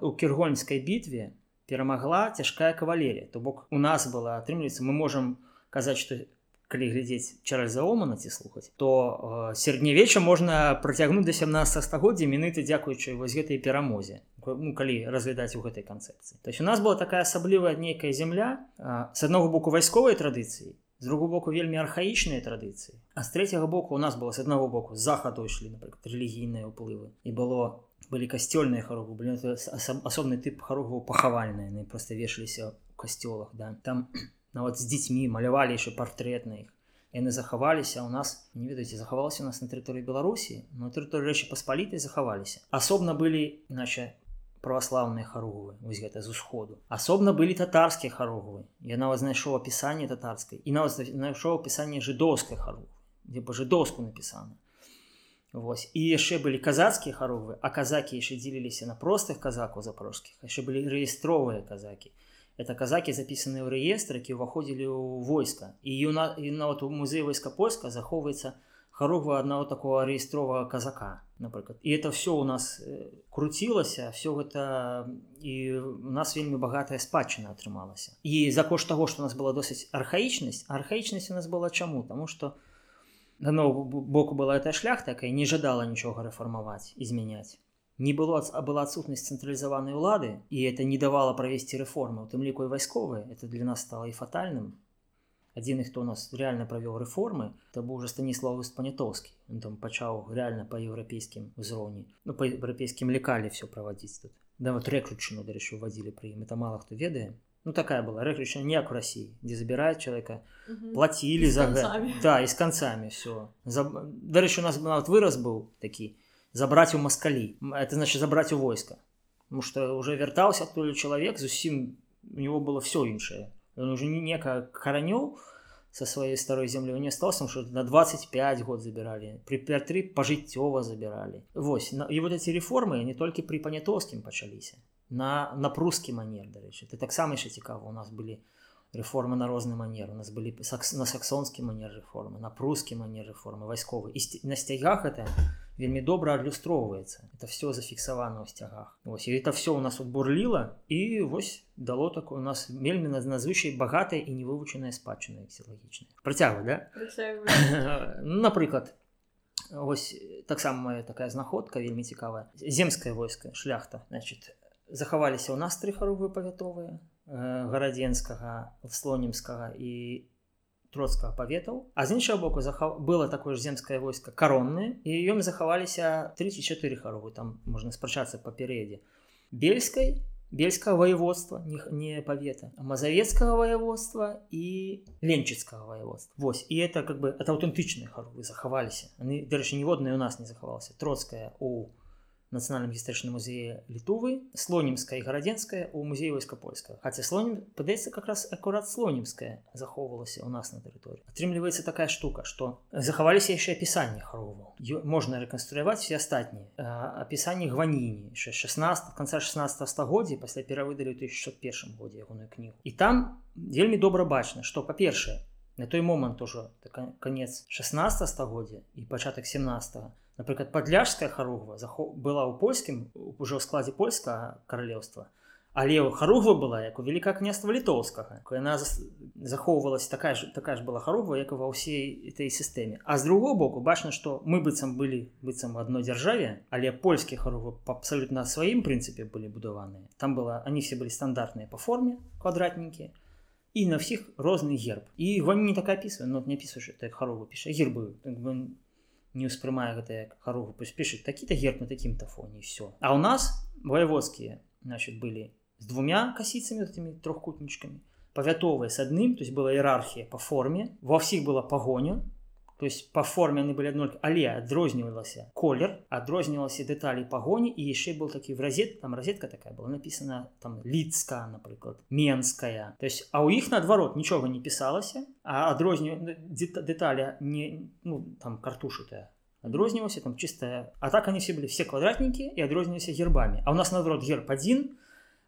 Speaker 2: у кіргольнскай бітве перамагла цяжкая кавалерія то бок у нас была атрымліваецца мы можемм казаць что калі глядзець чарльза омана ці слухаць то э, сярэднявечча можна працягнуць до 17 стагоддзя мінуты дзякуючы вось гэтай перамозе ну, калі разглядаць у гэтай канцэпцыі. То есть у нас была такая асаблівая нейкая земля э, с аднаго боку вайсковай традыцыі з другого боку вельмі архаічныя традыцыі. А з третьего боку у нас было с аднаго боку захаду ішлі напрыклад рэлігійныя ўплывы. І было былі касцёльныя харугу былі асобны тып харугу пахавальныя. Просто вешаліся у касцёлах да. Там [CLEARS THROAT] нават з дзецьмі малявалі яшчэ партрэт на іх. Яны захаваліся у нас не ведаеце захавалася у нас на тэрыторыі беларусі на тэрыторыі рэчы паспалітай захаваліся. Асобна былі іначе праваслаўныя харугвы вось гэта з усходу. Асобна былі татарскія харугвы я нават знайшоў апісанне татарскай і нават знайшоў апісанне жыдоўскай хару дзе па-жыдоўску напісана. Вось. І яшчэ былі казацкія харугвы а казакі яшчэ дзеліліся на простых казакаў запорожскіх яшчэ былі рэестровыя казакі. Это казакі запісаныя ў рэестры які ўваходзілі ў войска. І юна і нават у музей войска польска захоўваецца харова аднаго такого рэестровага казака напрыклад і это все у нас круцілася все гэта і у нас вельмі багатая спадчына атрымалася і за кошт таго што у нас была досыць архаічнасць архаічнасць у нас была чаму тому что на нового боку была эта шляхта якая не жадала нічога рэфармаваць і змяняць не было была адсутнасць цэнтралізаванай улады і это не давала правесці рэформы у тым ліку і вайсковыя это для нас стало і фатальным адзіны хто у нас реально правёў рэформы то быў уже станіслав панятоўскі он там пачаў реально по еўрапейскім узроўні ну по еўрапейскім лекалі все праводзіць тут да вот рэключыну дарэчы уводзілі пры ім это мало хто ведае ну такая была рэключна не як у Росіі дзе забіраюць чалавека платілі за гэта да і з канцамі все За... дарэчы у нас нават выраз быў такі забраць у маскалі это значит забраць у войска Потому что уже вяртаўся адтуль чалавек зусім у него было все іншае он уже не нека каранёў со сваёй старой землі не остался что на 25 год забирали при пятри пажыццёва забирали. Вось і вот эти реформы не толькі при панятоўскім пачаліся на на прускі манер дарэчы ты таксама яшчэ цікава у нас былі реформы на розны манер у нас былі сакс, на саксонскі манер реформы на прускі манер реформы вайсковы і на сцягах это вельмі добра адлюстроўваецца. Это все зафіксавана ў сцягах. Вось і это все у нас вот бурліла і вось дало такое у нас вельмі на назвычай багатая і невывучаная спадчына псілагічная працягва да? [LAUGHS] Напрыклад ось таксама такая знаходка вельмі цікавая. Земскае войска шляхта. Значит захаваліся ў нас тры харовы павятовыя э, гарадзенскага слонімскага і троцкага паветаў а з іншага боку захав... было такое ж земскае войска каронны і ён захаваліся 34 харовы там можна спрачацца па перыядзе бельскай бельскага воеводства не, не павета мазавецкага воеводства і ленчыцкага воеводства. Вось. І это как бы это аўтэнтычныя харовы захаваліся дарэчы ніводная у нас не захавалася троцкая у нацыянальным гістарычным музее літувы слонімская і гарадзенская у музеі войска польскага хаця слонім падаецца как раз акурат слонімская захоўвалася у нас на тэрыторыі атрымліваецца такая штука что захаваліся яшчэ апісанні харову можна рэканструяваць все астатнія апісанні гваніні 16 конца 16 стагоддзя пасля перавыдалі 1601 годзе ягоную кнігу і там вельмі добра бачна что па-першае на той момант ужо конец 16 стагоддзя і пачатак 17 -го, напрыклад падляжская харугва была ў польскім уже ў складзе польскага каралеўства але харугва была як у велика княства літоўскага яна захоўвалась такая ж такая ж была харугва як ва ўсей этой сістэме а з другого боку бачна што мы быццам былі быццам адной дзяржаве але польскі харугва па абсалютна сваім прынцыпе былі будаваныя там была они все былі стандартныя по форме квадратнікі і на всіх розны герб. І гон не так опісвае но не пісаеш так харову піша гербы. Бы, не ўспрымае гэта як харугу паспешыць такі-то герб на такім тафоне все а у нас воеводскія значит былі з двумя касіцамі этими трохкутнічкамі павятовыя с адным то есть была іерархія по форме ва ўсіх была пагоня то есть по форме яны былі адноль але адрознівалася колер адрознівалася дэталі пагоні і яшчэ был такі в розет там розетка такая была написана там лідска напрыклад менская то есть а у іх наадварот нічога не пісалася а адрозню дэталя не ну там картушутая адрозніваўся там чистая а так они все былі все квадратнікі і адрозніваліся гербамі а у нас наадварот герб один то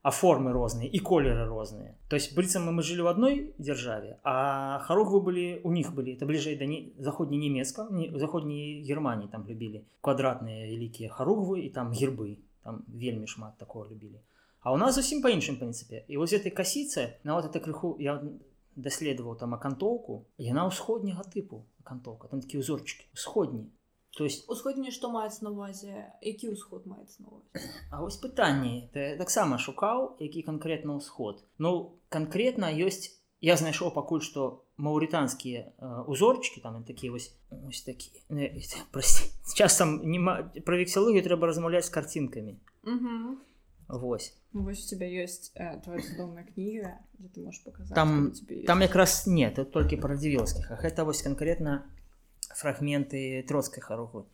Speaker 2: а формы розныя і колеры розныя то есть быццам мы жылі в одной дзяржаве а харогвы былі у них былі это бліжэй да не заходняй нямецка не заходняй германії там любілі квадратныя вялікія харугвы і там гербы там вельмі шмат такого любілі а у нас зусім па іншым прынцыпе і вось этой касіцы нават это крыху я даследаваў там акантоўку яна ўсходняга тыпу акантоўка там такі ўзорчыкі усходні
Speaker 1: то есть усходні што маюць на увазе які ўсход маецца на увазе
Speaker 2: А вось пытанні ты таксама шукаў які канкрэтна ўсход ну канкрэтна ёсць я знайшоў пакуль што маўрытанскія узорчыкі там такія вось ось такі. Часам нема пра вексалогію трэба размаўляць з карцінкамі Вось
Speaker 1: Вось у тебя ёсць э, твоя кніга ты можешь показать
Speaker 2: там там якраз нет толькі пра дзівелскіх а гэта вось канкрэтна фрагменты троцкай харугу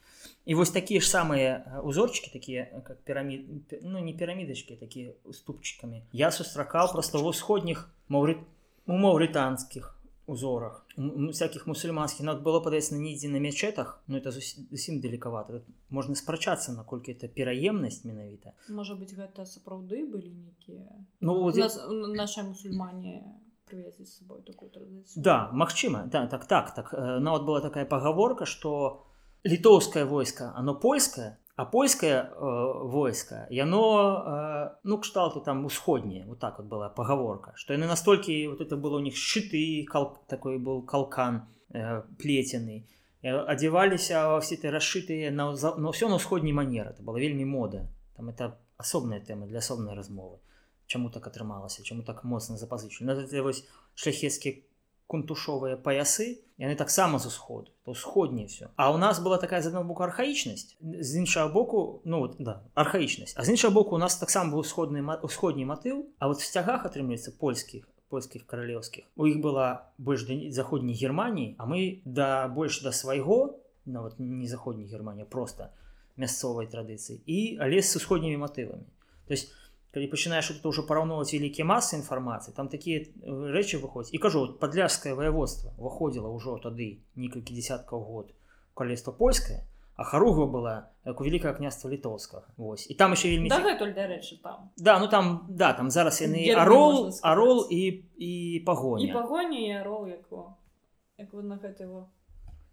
Speaker 2: і вось такія ж самыя узорчыкі такія как пірамід ну не пірамідачкі такія уступчыкамі я сустракаў просто в усходніх маўры у маўрытанскіх узорах всякихх мусульманскіх над было падаецца нідзе на мячетах но это зусім далекавата можна спрачацца наколькі это пераемнасць менавіта
Speaker 1: можа быть гэта сапраўды былі нейкія ну вот нас, наша мусульмане привезли с собой такую традицию.
Speaker 2: Да, магчыма. Да, так, так, так. Э, нават была такая поговорка, что литовское войско, оно польское, а польское э, войско, яно, э, ну, кшталту там усходнее, вот так вот была поговорка, что оно настолько, вот это было у них щиты, кал, такой был калкан э, плетеный, одевались во все эти расшитые, на, на все на усходней манер, это была вельми мода, там это особная тема для особной размовы чаму так атрымалася чаму так моцна запазычу на вось шляхецкі кунтушовыя паясы яны таксама з усходу то ўсходні все а у нас была такая з аднаго боку архаічнасць з іншага боку ну вот, да архаічнасць а з іншага боку у нас таксама быў усходны усходні матыў А вот в сцягах атрымліваецца польскіх польскіх каралеўскіх у іх была больш заходняй германії а мы да больш да свайго нават не заходняй германія просто мясцовай традыцыі і але з усходнімі матывамі то есть калі пачынаеш тут ўжо параўноўваць вялікія масы інфармацыі там такія э, рэчы выходзяць і кажу падляжскае воеводства выходзіла ўжо тады некалькі десяткаў год калества польскае а харуга была як у вялікае княства літоўскага Вось. І там еще вельмі
Speaker 1: дарэчы
Speaker 2: там. Да ну там да там зараз яны арол арол і і пагоні
Speaker 1: пагоні арол як на гэта его.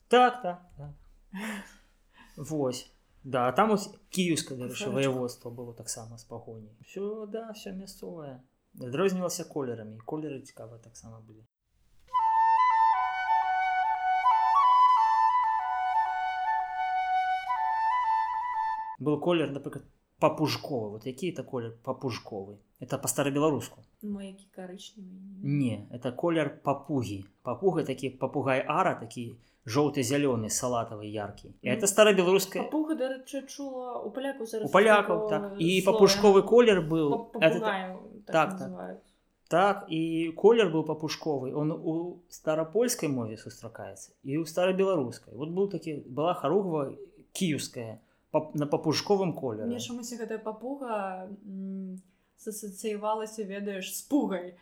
Speaker 2: Так так, так. Вось Да, там ось кіевскае дарэчы воеводство было таксама з пагоні все да все мясцовае адрознівалася колерамі колеры цікава таксама былі был колер напрыклад папужковы вот які это колер папужковы это по старабеларуску
Speaker 1: не
Speaker 2: это колер папугі папуга такі папугай ара такі жоўты-зялёны салатавы яркі і это старабеларуская
Speaker 1: чула у паляку
Speaker 2: у палякаў так. І папушковы колер быў
Speaker 1: это...
Speaker 2: так, так, так. і колер быў папушковы он у старапольскай мове сустракаецца і ў старабеларускай вот быў такі была харугва кіевская на папушковым [LAUGHS] колеры
Speaker 1: гэтая папуга сасацыявалася ведаеш з пугай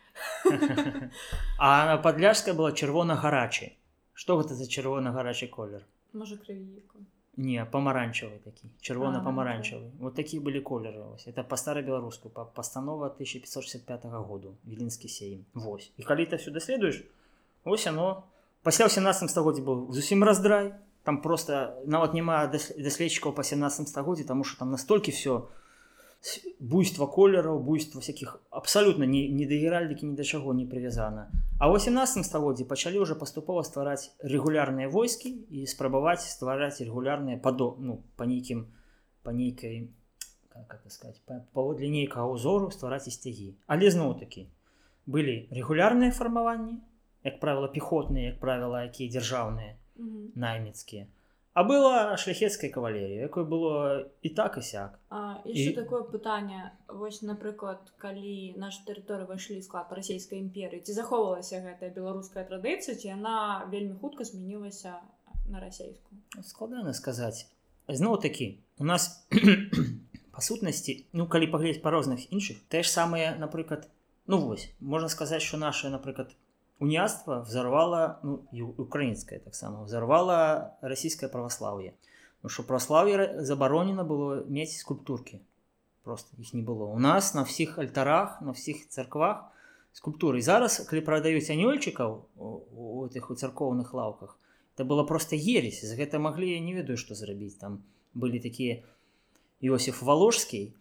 Speaker 2: а падляжская была чырвона-гарачай Што гэта за чырвона гарачы колер?
Speaker 1: Можа крывіку
Speaker 2: не памаранчавы такі чырвона-памаранчавы вот такія былі колеры вось это па стара-беларуску па пастанова 1565 году віленскі сейм Вось. І калі ты все даследуеш ось оно. Пасля 17 стагоддзі быў зусім раздрай там просто нават няма даследчыкаў па 17 стагоддзі тому что там настолькі все буйства колераў буйства всяких абсалютна не, не да геральдыкі ні да чаго не прывязана а 18 стагоддзі пачалі уже паступова ствараць рэгулярныя войскі і спрабаваць ствараць рэгулярныя падо ну по нейкім по нейкай сказать паводле нейкага ўзору ствараць і сцягі але зноў-такі былі рэгулярныя фармаванні як правіла пехотныя як правіла якія дзяржаўныя наймецкія А была шляхецкая кавалерія, якой было і так і сяк.
Speaker 1: І такое пытанне вось напрыклад, калі наша тэрыторыя выйшлі склад расійскай імперыі, ці захоўвалася гэтая беларуская традыцыя, ці яна вельмі хутка змянілася на расійскую.
Speaker 2: складана сказаць. зноў такі у нас [CLEARS THROAT] па сутнасці ну калі паглядзець па розных іншых тое ж самае напрыклад ну вось можна сказаць що наша напрыклад уніяцтва взорвала ну, украінская таксама взорвала расійскае праваслаўе що праславе забаронена было мець скульптуркі просто іх не было. У нас на всіх альтарах на всіх царквах скульптуры. Зараз калі прадаюць анёльчыкаў у этих у царкоўных лаўках это было просто ересь. За гэта маглі я не ведаю што зрабіць там былі такія Іосиф валожскі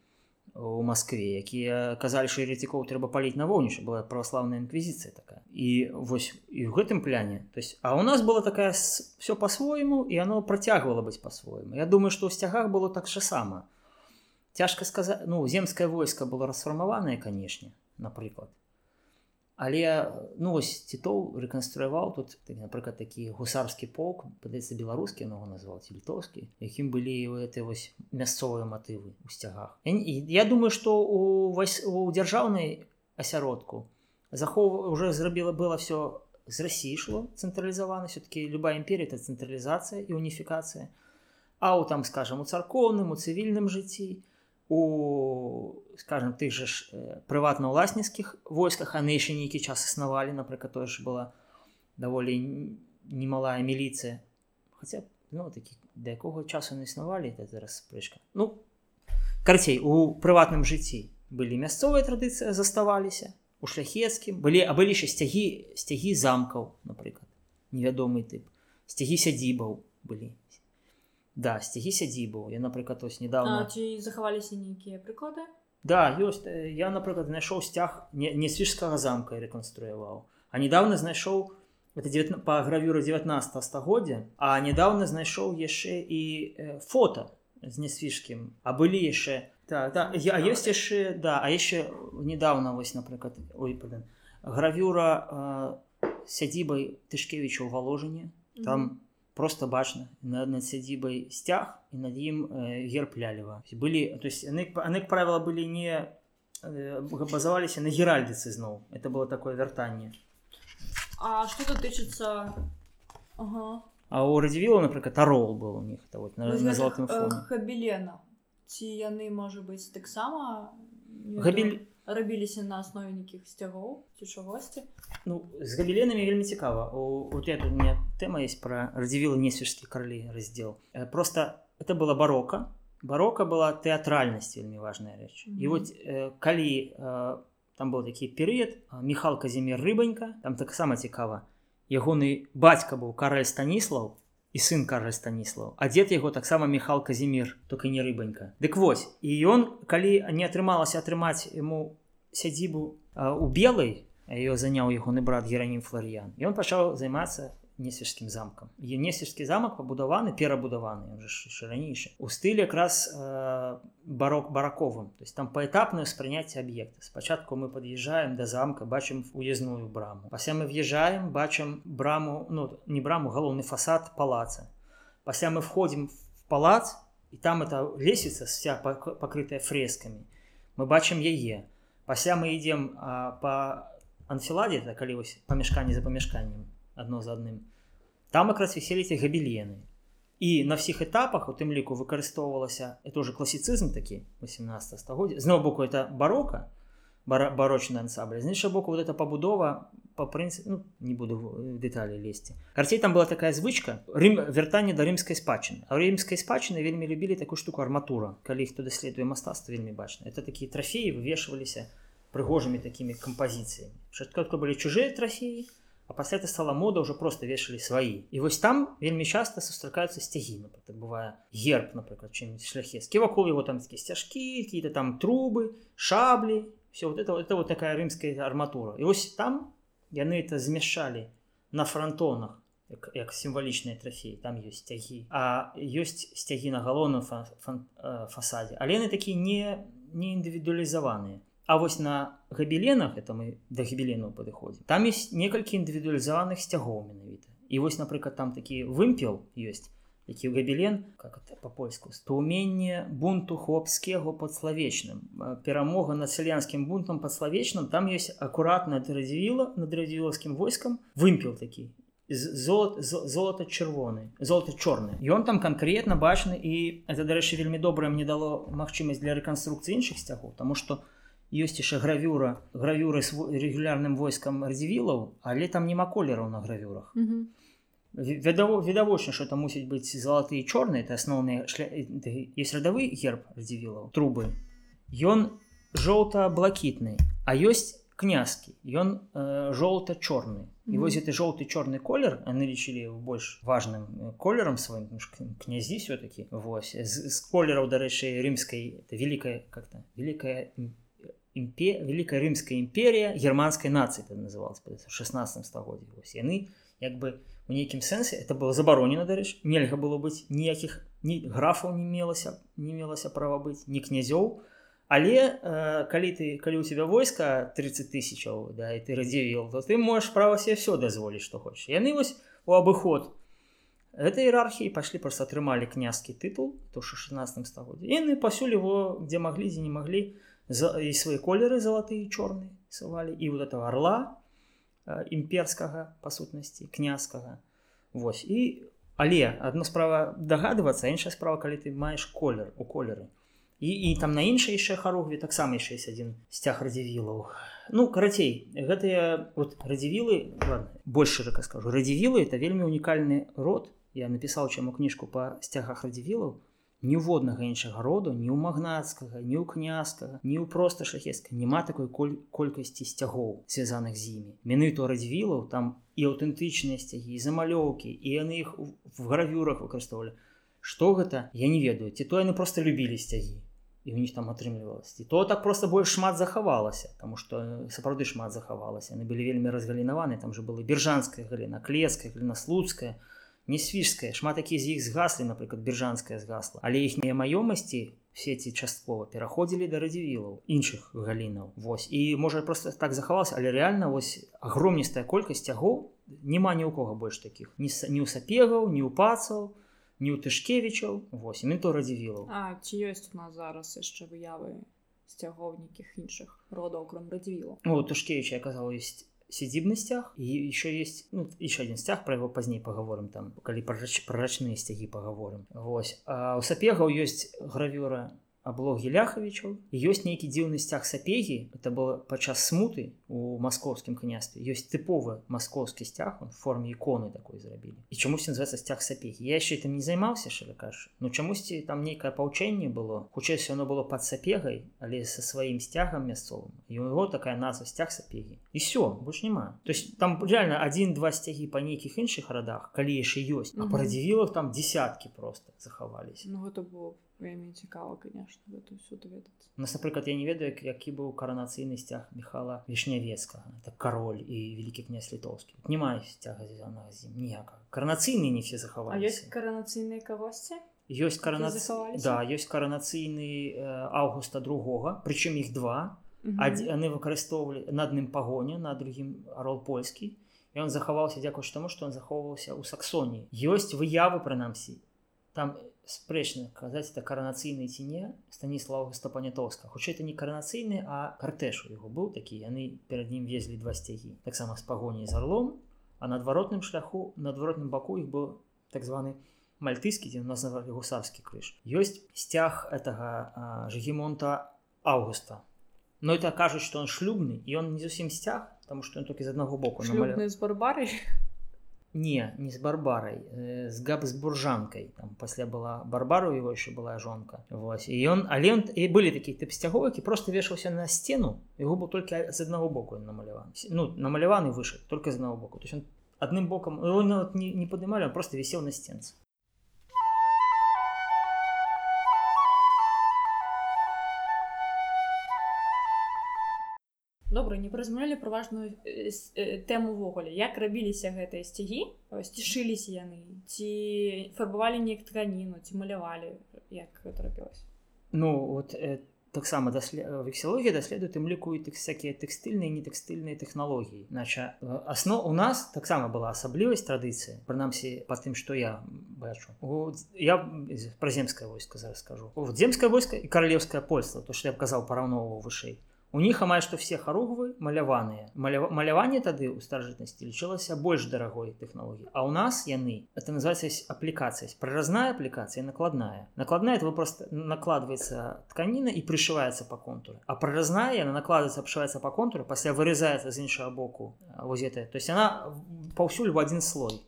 Speaker 2: у Маскве якія казалі що еретикоў трэба паліць на воўніш была праваслаўная інквізіцыя такая. І вось і ў гэтым пляне то есть а у нас была такая все по-свойму і оно працягвала быць по-свойму Я думаю что ў сцягах было так же сама цяжка сказаць ну земскае войска было расфармаванае канешне напрыклад але ну вось титул рэканструяваў тут так, напрыклад такі гусарскі полк падаецца беларускі ногу назваў літоўскі якім былі этой вось мясцовыя матывы у сцягах. І, я думаю что у вось у дзяржаўнай асяродку захоў уже зрабіла было все з Росіі шло цэнтралізавана все-таки любая імперія это цэнтралізацыя і уніфікацыя. А у там скажем у царкоўным у цывільным жыцці у скажем тых же ж э, прыватна-ўласніцкіх войсках а яшчэ нейкі час існавалі напрыклад той ж была даволі немалая міліцыя хотя ну такі да якога часу не існавалі это зараз спрэчка ну карцей у прыватным жыцці былі мясцовыя традыцыі заставаліся у шляхецкім былі а былі яшчэ сцягі сцягі замкаў напрыклад невядомы тып сцягі сядзібаў былі да сцягі сядзібу я напрыклад ось недавно
Speaker 1: ці захаваліся нейкія прыклады
Speaker 2: да ёсць я напрыклад знайшоў сцяг не, не свіжскага замка рэканструяваў а недавно знайшоў это 9 по гравюру 19 стагоддзя а недавно знайшоў яшчэ і э, фото з несвіжкім а былі яшчэ так да, я ёсць яшчэ да а яшчэ недавно вось напрыклад ой гравюра э, сядзібай тышкевіча ў валожанне там mm -hmm. Просто бачна над, над сядзібай сцяг і над ім э, герб лялева. Былі то есть яны, яны правіла былі не э, базаваліся на геральдыцы зноў. Это было такое вяртанне.
Speaker 1: А что тычыцца? Ага.
Speaker 2: А у радзівіла напрыклад арол был у них вот, на, на золотым
Speaker 1: фоне. Хабелена ці яны можа быць таксама
Speaker 2: Габель
Speaker 1: рабіліся на аснове нейкіх сцягоў ці чагосьці.
Speaker 2: Ну з габеленамі вельмі цікава. Вот это мне тэма есть пра радзівілы несвежскі каралі раздзел. Э, просто это была барока. Барока была тэатральнасць вельмі важная рэч. Mm -hmm. і вот э, калі э, там был такі перыяд михал казімир рыбанька там таксама цікава ягоны бацька быў караль станіслаў і сын кажа станіслаў а дзед яго таксама михал казімир только не рыбанька. Дык вось і ён калі не атрымалася атрымаць ему сядзібу у белой ее заняў ягоны брат геранім флорыян ён пачаў займацца несвежскім замкам. Енесежскі замак пабудаваны перабудаваны ранейшы у стылі якраз барок бараковым. То есть там паэтапнае спрыняцце аб'екта. Спачатку мы под'язджаем до замка бачым уездную браму. Пасля мы въезжаем бачым браму ну не браму галоўны фасад палаца. Пасля мы входим в палац і там это лесвіца вся пакрытая фрескамі мы бачым яе пасля мы ідзем по анфіладзе так калі вось памяшканні за памяшканнем адно за адным там якраз віселіся габелены і на всіх этапах у тым ліку выкарыстоўвалася это уже класіцызм такі 18 стагоддзя зноў боку это барока барочны ансамбль з іншага боку вот эта пабудова по прынцыпу ну, не буду дэталі лезці карцей там была такая звычка рым вяртанне да рымскай спадчыны а рымскай спадчыны вельмі любілі такую штуку арматура. Калі хто даследуе мастацтва вельмі бачна это такія трафеі вывешваліся прыгожымі такімі кампазіцыямі шатка былі чужыя трафеі а пасля это стала мода уже просто вешалі свои. І вось там вельмі часто сустракаюцца сцягі так бывае герб напрыклад чым шляхецкі вакол его там такі сцяжкі какие-то там трубы шаблі все вот это это вот такая рымская арматура. І ось там яны это змяшалі на фронтонах як, як сімвалічныя трафеі там ёсць сцягі а ёсць сцягі на галоўным фа, фа, фа, фасадзе але яны такі не не індывідуалізаваныя А вось на габеленах это мы да габелену падыходзім там есть некалькі індывідуалізаваных сцягоў менавіта і вось напрыклад там такі вымпел ёсць які габелен как это по-польску стуменне бунту хлопского подславечным перамога над сялянскім бунтам падславечным там ёсць акуратна радзівіла над радзівілаўскім войскам вымпел такі золот золото чырвоны золото чорны ён там конкретно бачны і это дарэчы вельмі добрае мне дало магчымасць для рэканструкцыі іншых сцягоў тому что ёсць яшчэ гравюра гравюры з рэгулярным войскам радзівілаў але там няма колераў на гравюрах відавочна что там мусіць быць залаты і чорныя это асноўныя шля... есть радавы герб радзівілаў трубы ён жоўта-блакітны а ёсць князкі ён э, жоўта-чорны і вось это жоўты чорны колер яны лічылі больш важным колерам сваім князі все-таки вось з, з колераў дарэчы рымскай это великкая как-то великкая імпе... великая рымская імперія германской нации это называлось 16 стагоддзе яны як бы у нейкім сэнсе это было забаронена дарэч нельга было быць ніякіх ні графаў не мелася не мелася права быць не князёў але э, калі ты калі у тебя войска 30 тысячаў да і ты радзівіл то ты можешь права себе все дазволіць что хочешь. Яны вось у абыход этой іерархіі пашлі просто атрымалі князькі тытул то 16 стагоддзе яны пасюль его где маглі дзе не маглі то і свае колеры залатыя чорныя сувалі і вот этого орла імперскага па сутнасці князскага Вось. І але одна справа дагадвацца іншая справа калі ты маеш колер у колеры. І, і там на іншай яшчэ харугве таксама яшчэ есть адзін сцяг радзівілаў. Ну карацей гэтыя вот радзівілы больше жака скажу радзівілы это вельмі унікальны род. Я напісаў чаму кніжку па сцягах радзівілаў ніводнага іншага роду ні ў магнацкага ні ў князкага ні ў проста шахецка няма такой коль колькасці сцягоў звязаных з імі. Меныту радзівілаў там і аўтэнтычныя сцягі замалёўкі і яны іх в гравюрах выкарыстоўвалі. Что гэта я не ведаю. Ці то яны просто любілі сцягі і у них там атрымлівалась і то так просто больш шмат захавалася тому что сапраўды шмат захавалася. Яны былі вельмі разгалінаваны там же было бержанская галіна клецкая гліна слуцкая. то не свіжская шмат які з іх згаслі напрыклад бержанская згасла але іхнія маёмасці все ці часткова пераходзілі да радзівілаў іншых галінаў. Вось. І можа просто так захавалася але реально вось агромністая колькасць цягоў няма ні ў кого больш таких ні ні ў сапегаў ні ў пацаў ні ў тышкевічаў. Вось мен то радзівілаў.
Speaker 1: А ці ёсць у нас зараз яшчэ выявы сцягоў нейкіх іншых родаў кром радзівілу
Speaker 2: Ну, Тушкевича я казал, есть сидибный стяг, и еще есть, ну, еще один стяг, про его позднее поговорим, там, коли про, рач- про рачные стяги поговорим. Вот. А у Сапегаў есть гравюра аблогі ляхавічаў ёсць нейкі дзіўны сцяг сапегі это было падчас смуты у маскоўскім княстве. Ёсць тыповы маскоўскі сцяг он в форме іконы такой зрабілі і чамусь называется сцяг сапегі я яшчэ там не займаўся кажу ну чамусьці там нейкае паўчэнне было? Хутчэйся оно было под сапегай але со сваім сцягам мясцовым. І у яго такая назва сцяг сапегі і все больш няма то есть там реально один-два сцягі па нейкіх іншых радах калі яшчэ ёсць а
Speaker 1: Мгм.
Speaker 2: па радзівілах там десяткі просто захаваліся
Speaker 1: Ну гэта было вельмі цікава конечно гэта ўсё даведацца
Speaker 2: нас, напрыклад, я не ведаю, як- які быў каранацыйны сцяг Михала Вішнявецкага. Это кароль і вялікі князь літоўскі. Не мае сцяга звязанага з ім ніякага. Каранацыйны не все
Speaker 1: А ёсць каранацыйныя кагосьці
Speaker 2: Ёсць каранац...
Speaker 1: захаваліся?
Speaker 2: да, ёсць каранацыйны э, аўгуста другога, прычым іх два.
Speaker 1: Мгм.
Speaker 2: Адзі, яны выкарыстоўвалі на адным пагоне, на другім арол польскі. І он захаваўся дзякуючы таму, што он захоўваўся ў Саксоніі. Ёсць выявы прынамсі. Там спрэчна казаць это каранацыйны ці не станіслава стапанятоўска хутчэй это не каранацыйны а картэж у яго быў такі яны перад ім везлі два сцягі таксама з пагоняй з арлом а на адваротным шляху на адваротным баку іх быў так званы мальтыскі дзе называлі гусарскі крыж. Ёсць сцяг этого жгемонта августа. Но это кажуць што он шлюбны і он не зусім сцяг тому что он толькі з аднаго боку намаля-
Speaker 1: з барбарай
Speaker 2: не не з барбарай э, з габсбуржанкай там пасля была барбару его еще была жонка Вось але он і былі такія тып сцягов які просто вешаўся на сцену яго быў толькі з аднаго боку ён намаляваны ну намаляваны выше только з аднаго боку. То есть он адным бокам его не, не падымалі он просто вісеў на сценцы
Speaker 1: добра не паразмаўлялі пра важную тэму ўвогуле як рабіліся гэтыя сцягі? Сцішыліся яны? Ці фарбавалі неяк тканіну ці малявалі? Як рабілася?
Speaker 2: Ну вот э, таксама даслед... вексілогія даследуе тым ліку і всякія тэкстыльныя не тэкстыльныя тэхналогіі. Нача асно у нас таксама была асаблівасць традыцыі прынамсі па тым што я бачу. У... я пра земскае войска зараз скажу. Вот земскае войска і каралеўскае польства то я б казаў параўноўваў вышэй У них амаль што все харугвы маляваныя. Малява... маляванне тады ў старажытнасці лічылася больш дарагой тэхналогіі А ў нас яны это называется аплікацыя праразная аплікацыя накладная. Накладная это вы просто накладваецца тканіна і прышываецца по контуру. А праразная яна накладваецца абшываецца по контуру пасля вырезаецца з іншага боку вось гэта то есть она паўсюль в один слой.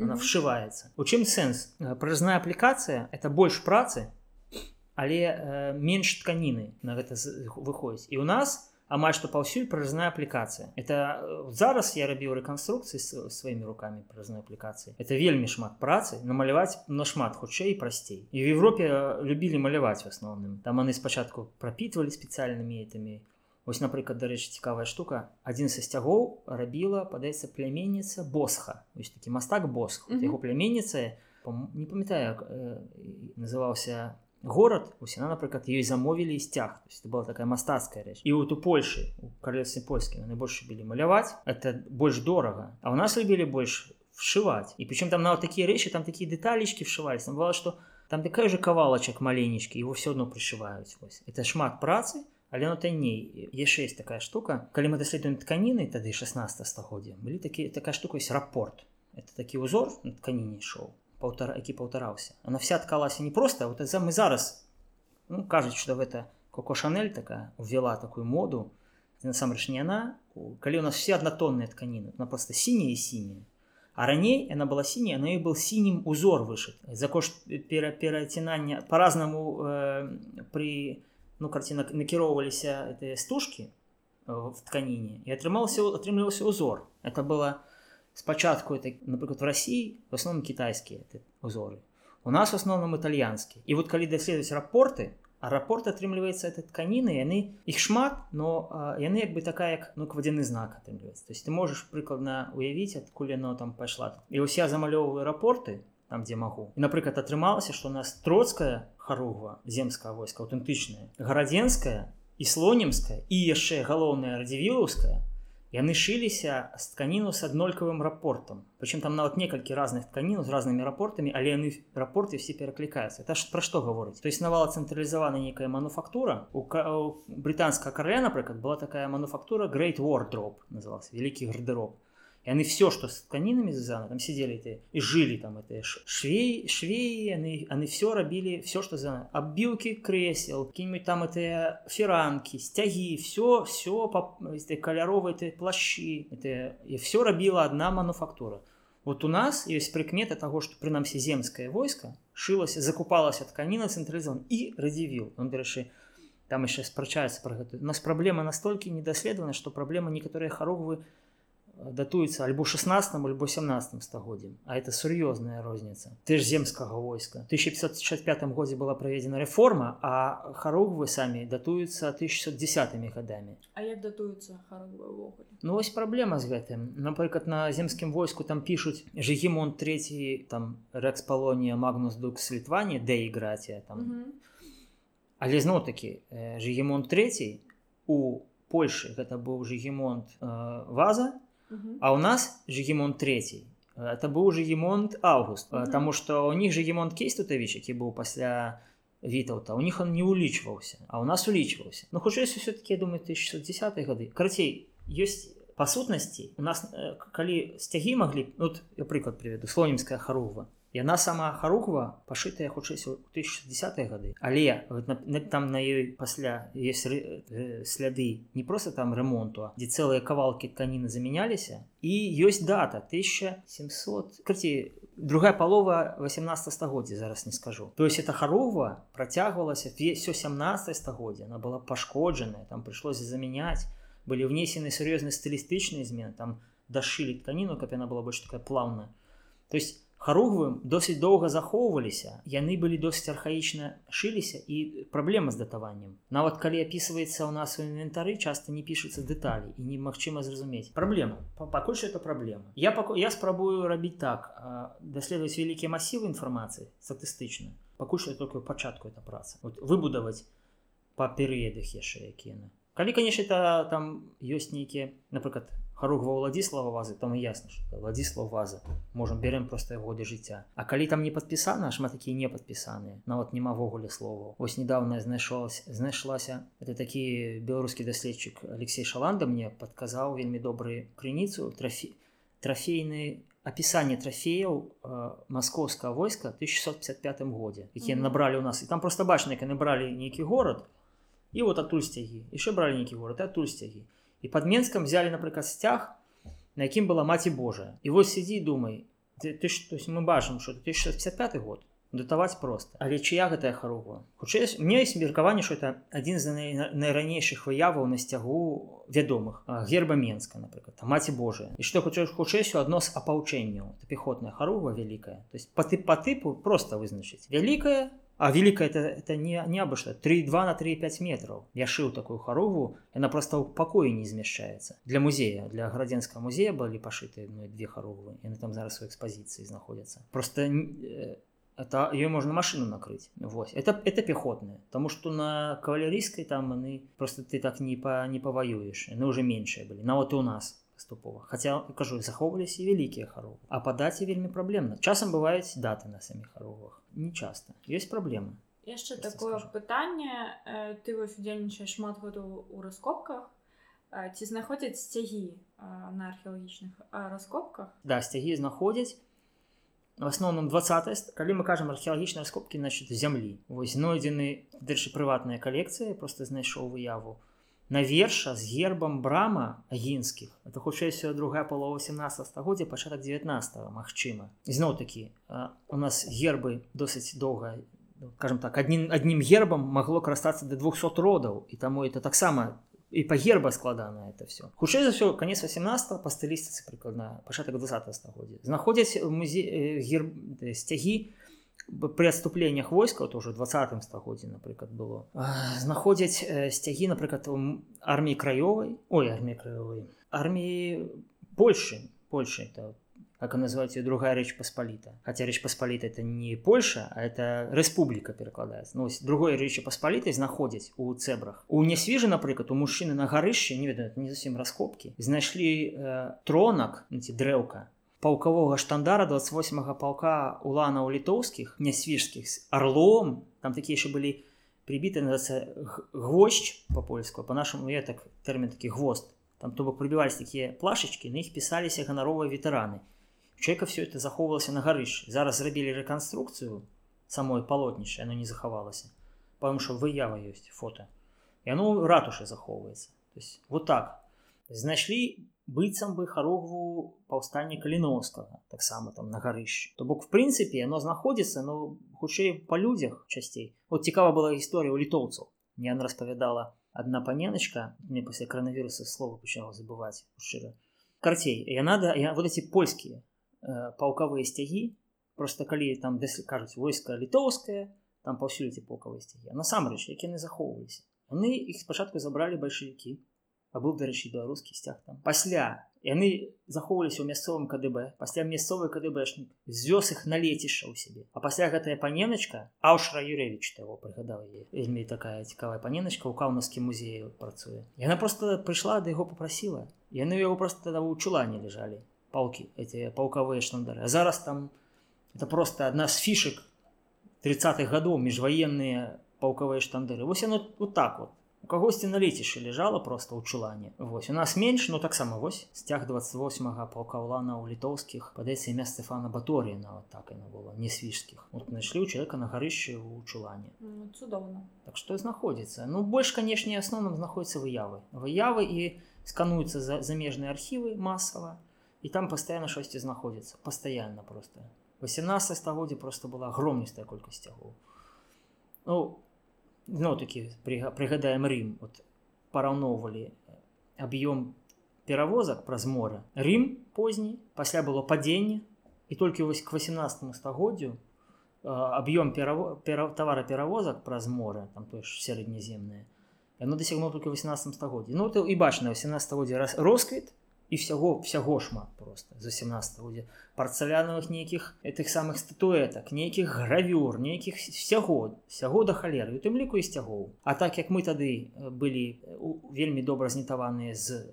Speaker 2: Она
Speaker 1: Мгм.
Speaker 2: вшиваецца у чым сэнс Э, праразная аплікацыя это больш працы але э, менш тканіны на гэта выходзіць. І у нас амаль што паўсюль праразная аплікацыя. Это э, зараз я рабіў рэканструкцыі сваімі руками праразной аплікацыі. Это вельмі шмат працы намаляваць нашмат хутчэй і прасцей. І в Европе э, любілі маляваць в асноўным. Там яны спачатку прапітвалі спецыяльнымі этими Вось напрыклад дарэчы цікавая штука. Адзін са сцягоў рабіла падаецца пляменніца босха. Ось такі мастак босх.
Speaker 1: Мгм.
Speaker 2: яго пляменніца не памятаю як э, называўся горад ось яна напрыклад ёй замовілі сцяг это была такая мастацкая рэч і вот у Польшы у каралевстве польскі найбольш любілі маляваць это больш дорага а у нас любілі больш вшиваць і причем там нават такія рэчы там такія дэталечкі вшивались. Там бывало что там такая же кавалачак маленечкі его все одно прышываюць вось это шмат працы але оно танней яшчэ есть такая штука. Калі мы даследуем тканіны тады 16 стагоддзя былі такі такая штука есть рапорт. Это такі узор на тканіне ішоў паўтара які паўтараўся она вся ткалася не просто вот за мы зараз. Ну, кажуць что гэта коко шанель такая увела такую моду. Насамрэч не яна У- калі у нас все аднатонныя тканіны она просто синяя і синяя. А раней яна была синяя на ёй был сінім узор вышыт за кошт пера, перацінання по-разнаму э, при ну карціна накіроўваліся гэтыя стужкі э, в тканіне і атрымаўся атрымліваўся узор. Это было спачатку это напрыклад в России в основном китайскія это узоры. У нас в основном італьянскі і вот калі даследуюць рапорты а рапорт атрымліваецца это тканіны яны іх шмат но яны як бы такая як ну вадзяны знак атрымліваецца то есть ты можешь прыкладна уявіць адкуль яно там пайшла і уся замалёўваю рапорты там дзе магу і напрыклад атрымалася что у нас троцкая харугва земская войска аўтэнтычная гарадзенская і слонімская і яшчэ галоўная радзівілаўская яны шыліся з тканіну з аднолькавым рапортам прычым там нават некалькі разных тканіну з разнымі рапортамі але яны рапорты все пераклікаюцца это ж пра што гаворыць то есть навала цэнтралізавана нейкая мануфактура. У брытанская карля напрыклад была такая мануфактура great wardrop назывался вялікі гардероб они все что с тканинами связано там сидели эти и жили там это швей швеи они они все робили все что за оббилки кресел какие-нибудь там это феранки стяги все все по каляровые эти плащи это и все робила одна мануфактура. Вот у нас есть прикмета того что при нам земское войско шилось закупалась от тканина централизован и радивил он дальше там еще спрачается про это. У нас проблема настолько недоследована что проблема некоторые хоровые датуецца альбо 16 альбо 17 стагоддзям а это сур'ёзная розніца ты ж земскага войска. 1565 годзе была праведзена рэформа а харугвы самі датуюцца 1610 годамі.
Speaker 1: А як датуюцца
Speaker 2: Ну вось праблема з гэтым. Напрыклад на земскім войску там пишутць жегемон 3 там рэкспалонія магнус дукс літвані да іграція там. Але зноў такі жегемон 3 у Польшы гэта быў жегемонт э, ваза а у нас Жигемон III. Это быў Жигемонт Август, mm -hmm. Таму што у них Жигемонт Кейстутавіч, які быў пасля Вітаўта, у них он не улічваўся, а у нас улічваўся. Ну хутчэй все-таки я думаю 1610 гады. Карацей, ёсць па сутнасці у нас калі сцягі маглі ну, я прыклад прыведу слонімская харува Яна сама харухва пашытая хутчэй у 1010 гады. Але на, на, там на ёй пасля есть сляды не просто там ремонту дзе цэлыя кавалкі тканіны замяняліся. І ёсць дата 1700 карці другая палова 18 стагоддзя зараз не скажу. То есть это харова працягвалася все 17 стагоддзя она была пашкоджаная там прыйшлося замяняць былі внесены сур'ёзныя стылістычныя змены там дашылі тканіну каб яна была больш такая плаўная. То есть харугвым досыць доўга захоўваліся яны былі досыць архаічна шыліся і праблема з датаваннем нават калі опісваецца ў нас у інвентары часто не пішуцца дэталі і немагчыма зразумець праблема пакуль что это праблема я паку... я спрабую рабіць так даследаваць вялікія масівы інфармацыі статыстычна пакуль что только пачатку это праца вот выбудаваць па перыядах яшчэ якія калі это там ёсць нейкія напрыклад харугва владислава вазы там ясна владислав ваза. Можем берем просто годы жыцця А калі там не подпісана шмат такія не подпісаныя нават нямавогуле слову ось недавно знайшлось знайшлася это такі беларускі даследчык алексей шаланда мне подказаў вельмі добры крыніцу трафі трафейны опісанне трафеяў э, маскоўскага войска 1655 годзе якія mm -hmm. набралі у нас. І там просто бачна як яны бралі нейкі горад і вот адтуль сцягі яшчэ бралі нейкі горад адтуль сцягі і под менскам взяли напрыклад сцяг на якім была маці Божая і вось сидзі думай ты, ты ж, мы бачым что 1065 год датаваць просто. Але чыя гэтая харуга? Хутчэй мне есть меркаванне что это адзін з найранейшых выяваў на сцягу вядомых герба менска напрыклад маці Божая і что хутчэй хутчэйсю адно з апаўчэнняў пехотная харуга вялікая то есть па ты по тыпу просто вызначыць вялікая А великая это, это не, не абы что. 3,2 на 3,5 метров. Я шил такую хорову, она просто в покое не измещается. Для музея, для Граденского музея были пошиты ну, две. И они там зараз в экспозиции находятся. Просто э, это ее можно машину накрыть. Вот. Это, это пехотные. Потому что на кавалерийской там они просто ты так не, по, не повоюешь. Они уже меньшие были. Но вот и у нас паступова хаця кажу захоўваліся вялікія харовы а па даце вельмі праблемна часам бываюць даты на саміх харовах не часто. Есть праблемы
Speaker 1: яшчэ такое скажу. пытанне ты вось удзельнічаеш шмат году у раскопках ці знаходзяць сцягі на археалагічных раскопках
Speaker 2: да сцягі знаходзяць в асноўным 20 калі мы кажам археалагічныя раскопкі значит зямлі вось знойдзены дальше прыватная калекцыя просто знайшоў выяву наверша з гербам брама агінскіх это хутчэй все другая палова 17 стагоддзя пачатак 19 Мачыма зноў такі у нас гербы досыць доўга скажем так адним аднім гербам магло карыстацца до 200 родаў і таму это таксама і па герба складана это все хутчэй за все конец 18 па стылістыцы прыкладна пачатак 20 стагоддзя. Знаходзяць музей герб сцягі у при адступленнях войскаў то ўжо 20 стагоддзе напрыклад было знаходзяць сцягі напрыклад арміі краёвай ой армія краёвай арміі Польшы Польша это как называют ее другая Речь Посполита. Хотя Речь Посполита это не Польша, а это Республика перекладается. Ну, другой Речь Посполитой знаходять у цебрах. У Несвіжа, например, у мужчины на гарышчы, не ведаю, не совсем раскопки, знайшли э, тронак, ці дрэўка, паўкавога штандара 28 палка уланаў літоўскіх нясвіжскіх з орлом там такія яшчэ былі прибіты гвоздь по-польску по-нашаму я так тэрмін такі гвост там то бок прыбівались такія плашачкі на іх пісаліся ганаровыя ветэраны. Человека все это захоўвалася на гарыш зараз зрабілі рэканструкцыю самой палотнічай оно не захавалася. Потому что выява ёсць фото і оно ратушы захоўваецца. То есть вот так. Знайшлі быццам бы харогву паўстання каліновскага таксама там на гарышчы. То бок в прынцыпе оно знаходзіцца но хутчэй па людзях часцей. Вот цікава была гісторыя у літоўцаў. Не она распавядала одна паненочка мне пасля коронавіруса слова пачала забываць шчыра. Карцей яна да я вот эти польскія Э, паўкавыя сцягі просто калі там дэслі кажуць войска літоўская там паўсюль эти паўкавыя сцягі насамрэч як яны захоўваліся яны іх спачатку забралі бальшавікі а быў дарэчы беларускі сцяг там. Пасля яны захоўваліся ў мясцовым КДБ. Пасля мясцовы КДБшнік звёз іх на лецішча ў сябе а пасля гэтая паненачка аўшра юревич того прыгадаў вельмі такая цікавая паненачка ў каўнаўскім музею працуе яна просто прыйшла да яго попрасіла яны яго просто тогда ў чулане лежалі палки, эти полковые штандары. А зараз там это просто одна з фішек 30-х годов межвоенные полковые штандары. Вось оно вот так вот. У кагосьці на лецішчы лежала просто ў чулане. Вось у нас менш, но таксама вось сцяг 28 полка улана ў літоўскіх падаецца імя Стефана Баторія нават так яно было не свіжскіх. Вот знайшлі ў чалавека на гарышчы ў чулане.
Speaker 1: Ну, цудоўна.
Speaker 2: Так што знаходзіцца. Ну больш канешне асноўным знаходзяцца выявы. Выявы і скануюцца за замежныя архівы масава и там постоянно шости знаходзіцца постоянно просто 18 стагоддзя просто была огромністая колькасць цягоў ну ну такі прыгадаем Рим. Вот параўноўвалі аб'ём перавозак праз мора Рим позні пасля было падзенне і толькі вось к 18 стагоддзю аб'ём товара перавозак праз мора там то ж сярэдняземнае яно дасягнуло только 18 стагоддзі ну то і бачна 18 годзе раз росквіт і всяго всяго шмат просто за 17 годзе парцаляновых нейкіх этих самых статуэтак нейкіх гравюр нейкіх всяго всяго да халеры у тым ліку і сцягоў А так як мы тады былі вельмі добра знітаваныя з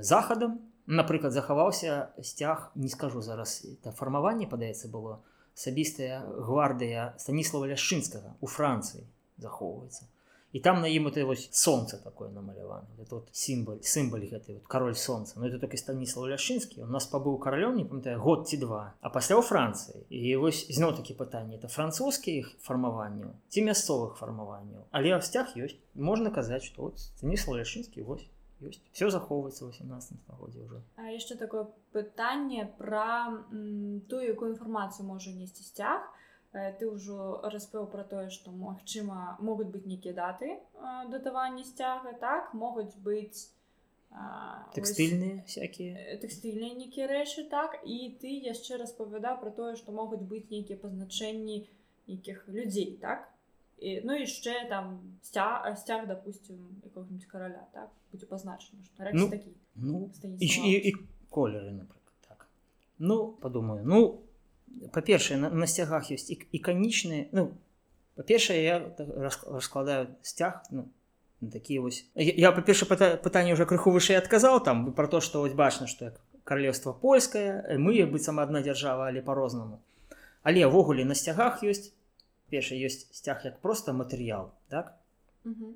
Speaker 2: захадам напрыклад захаваўся сцяг не скажу зараз это фармаванне падаецца было асабістая гвардыя станіслава ляшчынскага у францыі захоўваецца і там на ім это вось солнце такое намалявана тут сімбаль сімбаль гэты вот король солнца. Но ну, это і станіслав ляшынскі у нас пабыў каралём не памятаю год ці два. А пасля ў францыі і вось зноў такі пытанне это французскіх фармаванняў ці мясцовых фармаванняў але сцяг ёсць можна казаць что вот станіслав ляшынскі вось ёсць все захоўваецца 18 стагоддзе уже.
Speaker 1: А яшчэ такое пытанне пра тую якую інфармацыю можа несці сцяг ты ўжо распэў пра тое што магчыма могуць быць нейкія даты датавання сцяга так? Могуць быць
Speaker 2: тэкстыльныя всякие
Speaker 1: тэкстыльныя нейкія рэчы так? І ты яшчэ распавядаў пра тое што могуць быць нейкія пазначэнні нейкіх людзей так? І, ну яшчэ там сцяг сцяг допустим якога-нибудь караля так? Будзе пазначана што ну, такі.
Speaker 2: ну, і, і, і колеры напрыклад так. Ну падумаю ну па-першае на, на сцягах ёсць іканічныя ну па-першае я раскладаю сцяг ну, такія вось. Я, я па-перша пытанне уже крыху вышэй адказаў там про то что вось бачна что каралевство польскае мы быццам одна дзяржава але по-рознаму але ўвогуле на сцягах ёсць перша ёсць сцяг як просто матэрыял так?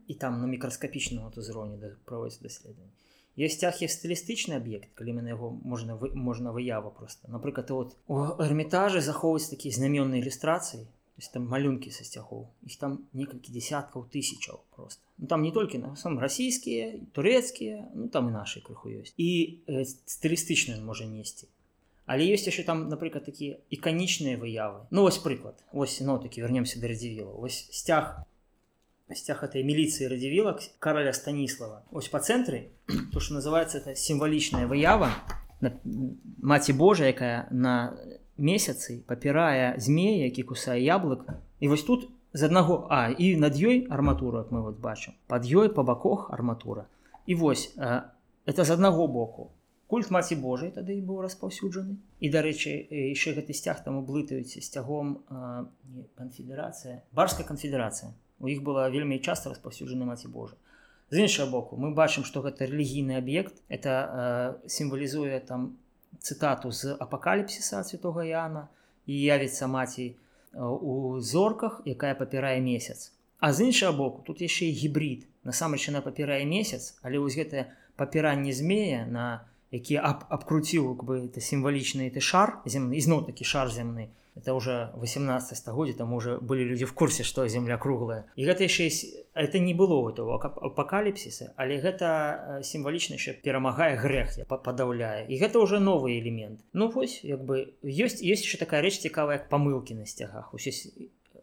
Speaker 2: І там на мікраскапічным узроўні да, праводзіць даследаванне Есть є стылістычны аб'ект калі мы на яго можна можна выява просто напрыклад вот у эрмітажы захоўваць такія знамённыя ілюстрацыі там малюнкі са сцягоў іх там некалькі десяткаў тысячаў просто. Ну, там не толькі на сам расійскія турэцкія ну там і наши крыху ёсць і э, стылістычную можа несці але ёсць яшчэ там напрыклад такія іканічныя выявы? Ну вось прыклад ось но такі вернемся да радзівіла ось сцяг сцяг этой міліцыі радзівілак караля станіслава ось па цэнтры [CLEARS THROAT] то что называется это сімвалічная выява маці Божа якая на месяцы папірае змея які кусае яблык і вось тут з аднаго а і над ёй арматура мы вот бачым под ёй по баках арматура. І вось это з аднаго боку. Культ маці Божай тады быў распаўсюджаны і дарэчы яшчэ гэты сцяг там блытаюць сцягом канфедэрацыя барская канфедэрацыя у іх была вельмі часта распаўсюджаны маці Божа. З іншага боку мы бачым што гэта рэлігійны аб'ект. Это э, сімвалізуе там цытату з апакаліпсіса святого Яна і явіцца маці у зорках якая папірае месяц. А з іншага боку тут яшчэ і гібрид. Насамрэч яна папірае месяц але вось гэтае папіранне змея на які аб, абкруціў бы это сімвалічны ты шар земны ізноў такі шар земны это уже 18 стагоддзя там уже былі людзі в курсе што земля круглая. І гэта яшчэ это не было этого апакаліпсіса але гэта сімвалічна яшчэ перамагае грэх я падаўляе і гэта уже новы элемент. Ну вось як бы ёсць есть еще такая рэч цікавая як памылки на сцягах усе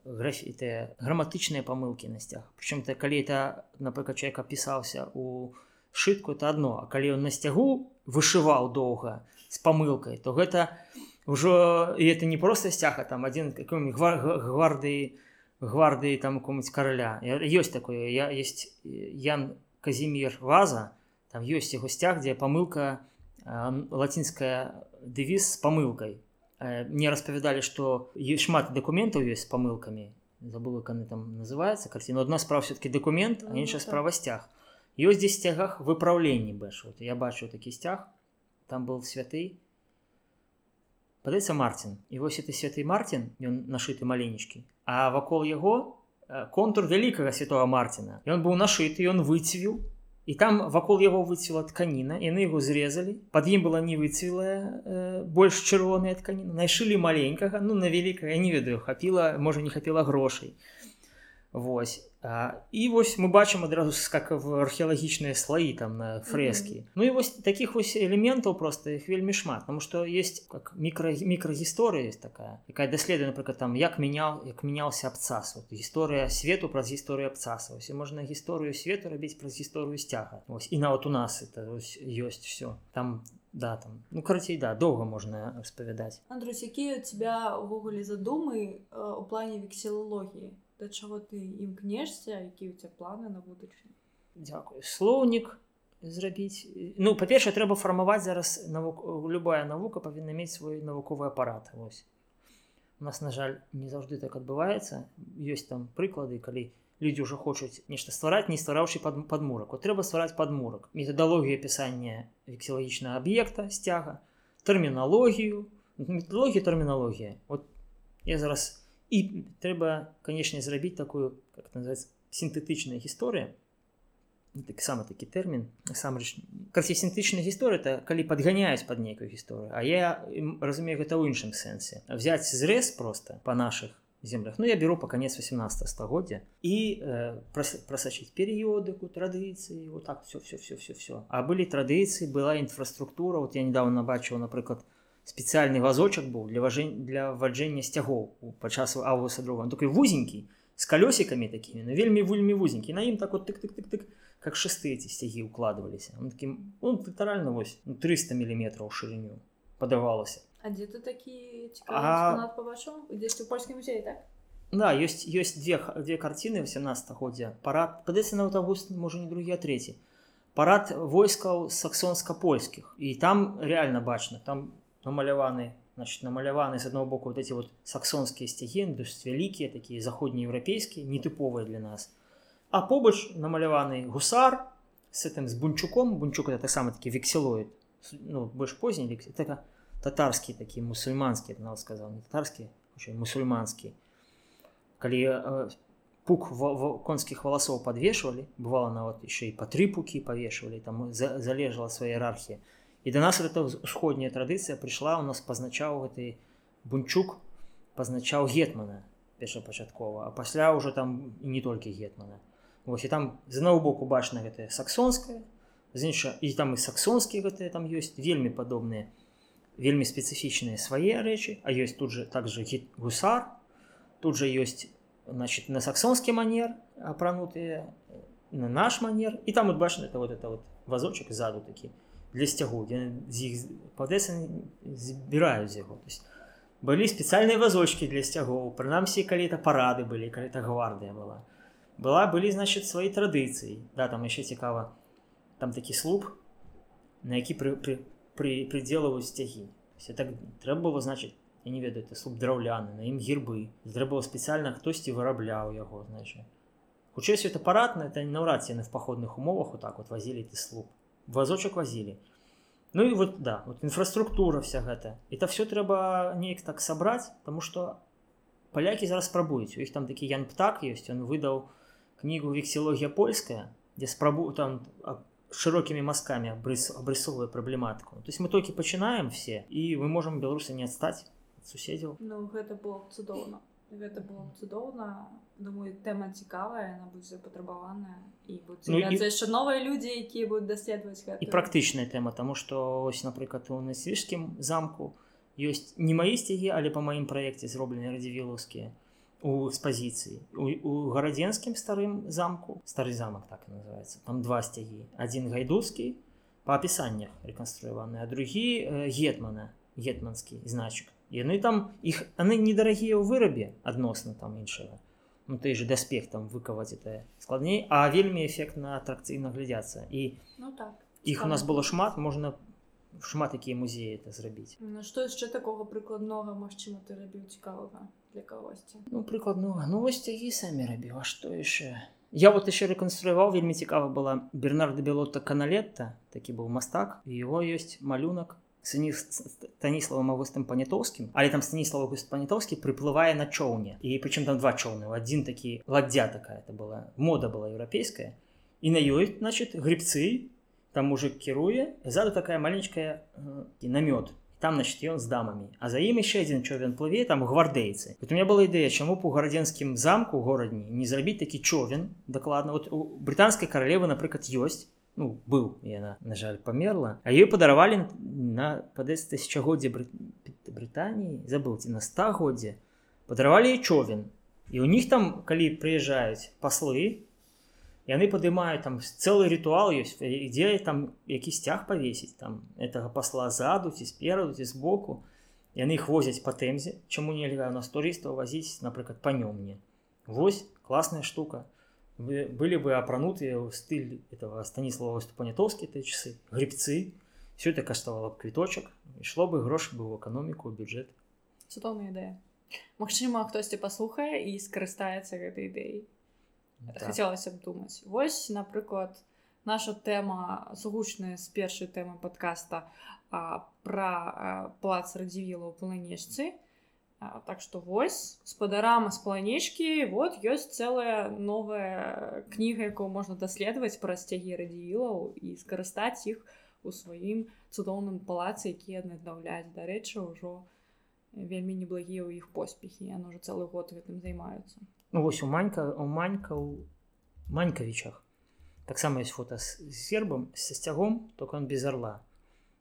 Speaker 2: графітыя граматычныя памылки на сцяг прычым-то калі это напрыклад чалавек апісаўся у шытку это одно. А калі ён на сцягу вышываў доўга з памылкай то гэта у ўжо і это не просто сцяга там один какой гвардыі гвардыі там какому-нибудь караля ёсць такое я есть ян казімир ваза там ёсць яго сцяг дзе памылка лацінская дэвіз з памылкай мне распавядалі што есть шмат дакументаў ёсць з памылкамі забыл яны там называется карціна одна справа все-таки документ а іншая справа сцяг ёсць здесь сцягах выпраўленні бэш вот я бачу такі сцяг там был святы падаецца Марцін. І вось это святы Марцін ён нашыты маленечкі а вакол яго контур вялікага святого Марціна. Ён быў нашыты ён выцвіў і там вакол яго выцвіла тканіна яны яго зрезалі пад ім была не выцвілая э, больш чырвоная тканіна найшылі маленькага ну на вялікага я не ведаю хапіла можа не хапіла грошай Вось. А, і вось мы бачым адразу как в археалагічныя слаі там на фрэскі. Mm -hmm. Ну і вось таких вось элементаў просто іх вельмі шмат тому что есть как мікро мікрагісторыя есть такая якая даследуе напрыклад там як мянял як мяняўся абцас. Вот, гісторыя свету праз гісторыю абцаса. Ось можна гісторыю свету рабіць праз гісторыю сцяга. Ось і нават у нас это ёсць все там да там ну карацей да доўга можна распавядаць.
Speaker 1: Андрусь якія у тебя увогуле задумы э, у плане вексілологіі да чаго ты імкнешся які у тебя планы на будучыню
Speaker 2: Дякую. Слоўнік зрабіць ну па-першае трэба фармаваць зараз навук любая навука павінна мець свой навуковы апарат вось у нас на жаль не заўжды так адбываецца ёсць там прыклады калі людзі ўжо хочуць нешта ствараць не ствараўшы пад падмурак трэба ствараць падмурак метадалогія пісання вексілагічнага аб'екта сцяга тэрміналогію методологія тэрміналогія вот я зараз і трэба канешне зрабіць такую как называется сінтэтычная гісторыя так сам такі тэрмін насамрэч карці сінтычная гісторыя это калі падганяюць под нейкую гісторыю А я разумею гэта ў іншым сэнсе взять зрэз просто по наших землях Ну я беру по конец 18 стагоддзя і э, прасачыць перыёдыку традыцыі вот так все все все все все а былі традыцыі была інфраструктура вот я недавно бачыў напрыклад спецыяльны вазочак быў для важэння для ваджэння сцягоў па часу августа друга такой вузенькі з калёсікамі такімі ну, вельмі вельмі вузенькі на ім так вот тык -тык -тык -тык, как шесты эти сцягі укладываліся он таким он літаральна вось ну, 300 миллиметров шырыню падавалася
Speaker 1: А дзе ты такі а... у польскім музеі так?
Speaker 2: Да, ёсць ёсць две две карціны 18 годдзя парад падаецца нават август можа не другі а третий. Парад войскаў саксонска-польскіх і там реально бачна там намаляваны значит намаляваны з аднаго боку вот эти вот саксонскія сцягі досць вялікія такія заходнееўрапейскія нетыповыя для нас. А побач намаляваны гусар с этим з бунчуком. Бунчук это таксама такі вексілоид ну, больш позні так, татарскі такі мусульманскі нават сказал не татарскі мусульманскі калі э, пук конскіх валасоў подвешвалі бывало нават еще і па тры пукі павешвалі там за, залежала свая іерархія і до нас это усходняя традыцыя прыйшла у нас пазначаў гэты бунчук пазначаў гетмана першапачаткова а пасля ўжо там і не толькі гетмана. Вось і там з аднаго боку бачна гэтае саксонскае з інша і там і саксонскія гэтыя там ёсць вельмі падобныя вельмі спецыфічныя свае рэчы а ёсць тут же также гусар тут же ёсць значит на саксонскі манер апранутыя на наш манер і там вот бачна это вот это вот вазочак ззаду такі для сцягу з іх падаецца збіраюць яго былі спецыяльныя вазочки для сцягоў прынамсі калі это парады былі калі это гвардыя была была былі значит свае традыцыі да там яшчэ цікава там такі слуп на які пры, пры при прыдзелаваюць сцягі так трэба было значыць я не ведаю это суп драўляны на ім гербы трэба было спецыяльна хтосьці вырабляў яго значит хутчэй все это парадна это наўрад яны в паходных умовах вот так вот вазілі ты слуп вазочак вазілі ну і вот да вот інфраструктура вся гэта это все трэба неяк так сабраць тому что палякі зараз спрабуюць у іх там такі ян птак ёсць он выдаў кнігу вексілогія польская дзе спрабу там широкими мазками обрисовывая проблематику. То есть мы только начинаем все, и мы можем белорусы не отстать от суседзяў.
Speaker 1: Ну гэта было цудоўна. Гэта было цудоўна. Думаю, тэма цікавая, она будзе патрабаваная і ну, яшчэ новыя людзі, якія будуць даследаваць
Speaker 2: гэта. І практычная тэма, таму што ось напрыклад у насвіжскім замку ёсць не маі сцягі, але па маім праекце зроблены радзівілаўскія у экспазіцыі у, у гарадзенскім старым замку стары замак так і называется там два сцягі один гайдускі по апісаннях рэканструяваны а другі э, гетмана гетманскі значок яны там іх яны недарагія ў вырабе адносна там іншага ну ты же даспех там выкаваць это складней а вельмі эфектна атракцыйна глядзяцца і
Speaker 1: ну, так,
Speaker 2: іх у нас было шмат можна шмат якія музеі это зрабіць
Speaker 1: ну, што яшчэ такого прыкладнога магчыма ты рабіў цікавага для кагосьці
Speaker 2: ну прыкладно ну вось цягі самі рабіў а што яшчэ я вот еще рэканструяваў вельмі цікава была бернарда белота каналетта такі быў мастак. Его ёсць малюнак станіславам августым панятоўскім але там станіслава август панятоўскі прыплывае на чоўне і прычым там два чоўны адзін такі ладдзя такая это была мода была еўрапейская і на ёй значит грибцы там мужик кіруе ззаду такая маленькая э, намёт там значит ён з дамамі а за ім яшчэ адзін човен плыве там гвардейцы. Вот у меня была ідэя чаму у гарадзенскім замку горадні не зрабіць такі човен дакладна вот у брытанскай каралевы напрыклад ёсць ну быў яна на жаль памерла. А ёй падаравалі на падэс тысячагоддзе бры... брытаніі забыўце на стагоддзе падаравалі човен. І у них там калі прыязджаюць паслы яны падымаюць там цэлы ритуал ёсць ідзе там які сцяг павесіць там этого пасла заду ці спераду ці збоку. Яны их возяць па тэмзе чаму нельга нас турыстаў вазіць напрыклад па нёмне. Вось класная штука. вы былі бы апранутыя ў стыль этого станіслава ступанятоўскі ты часы грибцы. Все это каштавала б квіточак ішло бы грош бы ў эканоміку бюджет.
Speaker 1: Цудоўная ідэя Магчыма хтосьці паслухае і скарыстаецца гэтай ідэей так. хацелася б думаць восьось напрыклад наша тэма згучная з першай тэмы подкаста пра плац радзівіла ў планешцы так што вось спадарама з планешкі вот ёсць цэлая новая кніга якую можна даследаваць пра сцягі радзівілаў і скарыстаць іх у сваім цудоўным палацы які аднаўляць дарэчы ўжо вельмі неблагія ў іх поспехі яно ўжо цэлы год гэтым займаюцца.
Speaker 2: Ну вось у манька у манька у манькавічах. Таксама ёсць фото з сербам са сцягом только он без орла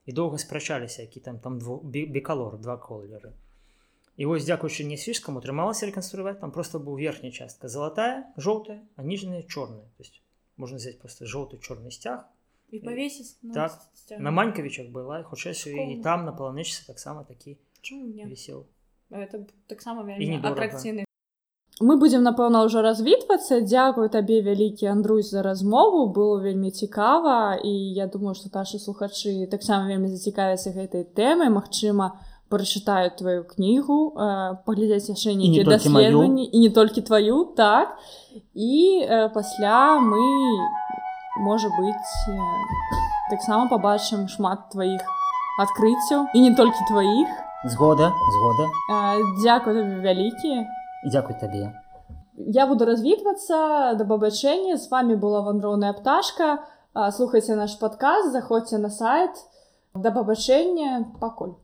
Speaker 2: і доўга спрачаліся які там там дво бекалор два колеры і вось дзякуючы не свішкам атрымалася рэканструяваць там просто быў верхняя частка залатая жоўтая а ніжняя чорная то есть можна взять просто жоўты чорны сцяг
Speaker 1: і павесіць
Speaker 2: ну, так на манькавічах была хутчэй і там на паланычцы таксама такі
Speaker 1: вісел это таксама атракцыйны мы будзем напэўна ўжо развітвацца дзякую табе вялікі Андрусь за размову. Было вельмі цікава і я думаю что нашы слухачы таксама вельмі зацікавяцца гэтай тэмай Мачыма прачытаюць твою кнігу паглядзяць яшчэ нейкія даследаванні і не толькі тваю так. І э, пасля мы можа быць э, таксама побачым шмат тваіх адкрыццяў і не толькі тваіх
Speaker 2: згода згода.
Speaker 1: Дзякую вялікія
Speaker 2: Дзякуй табе.
Speaker 1: Я буду развітвацца да пабачэння з вами была вандроўная пташка слухайце наш падказ заходзьце на сайт. Да пабачэння пакуль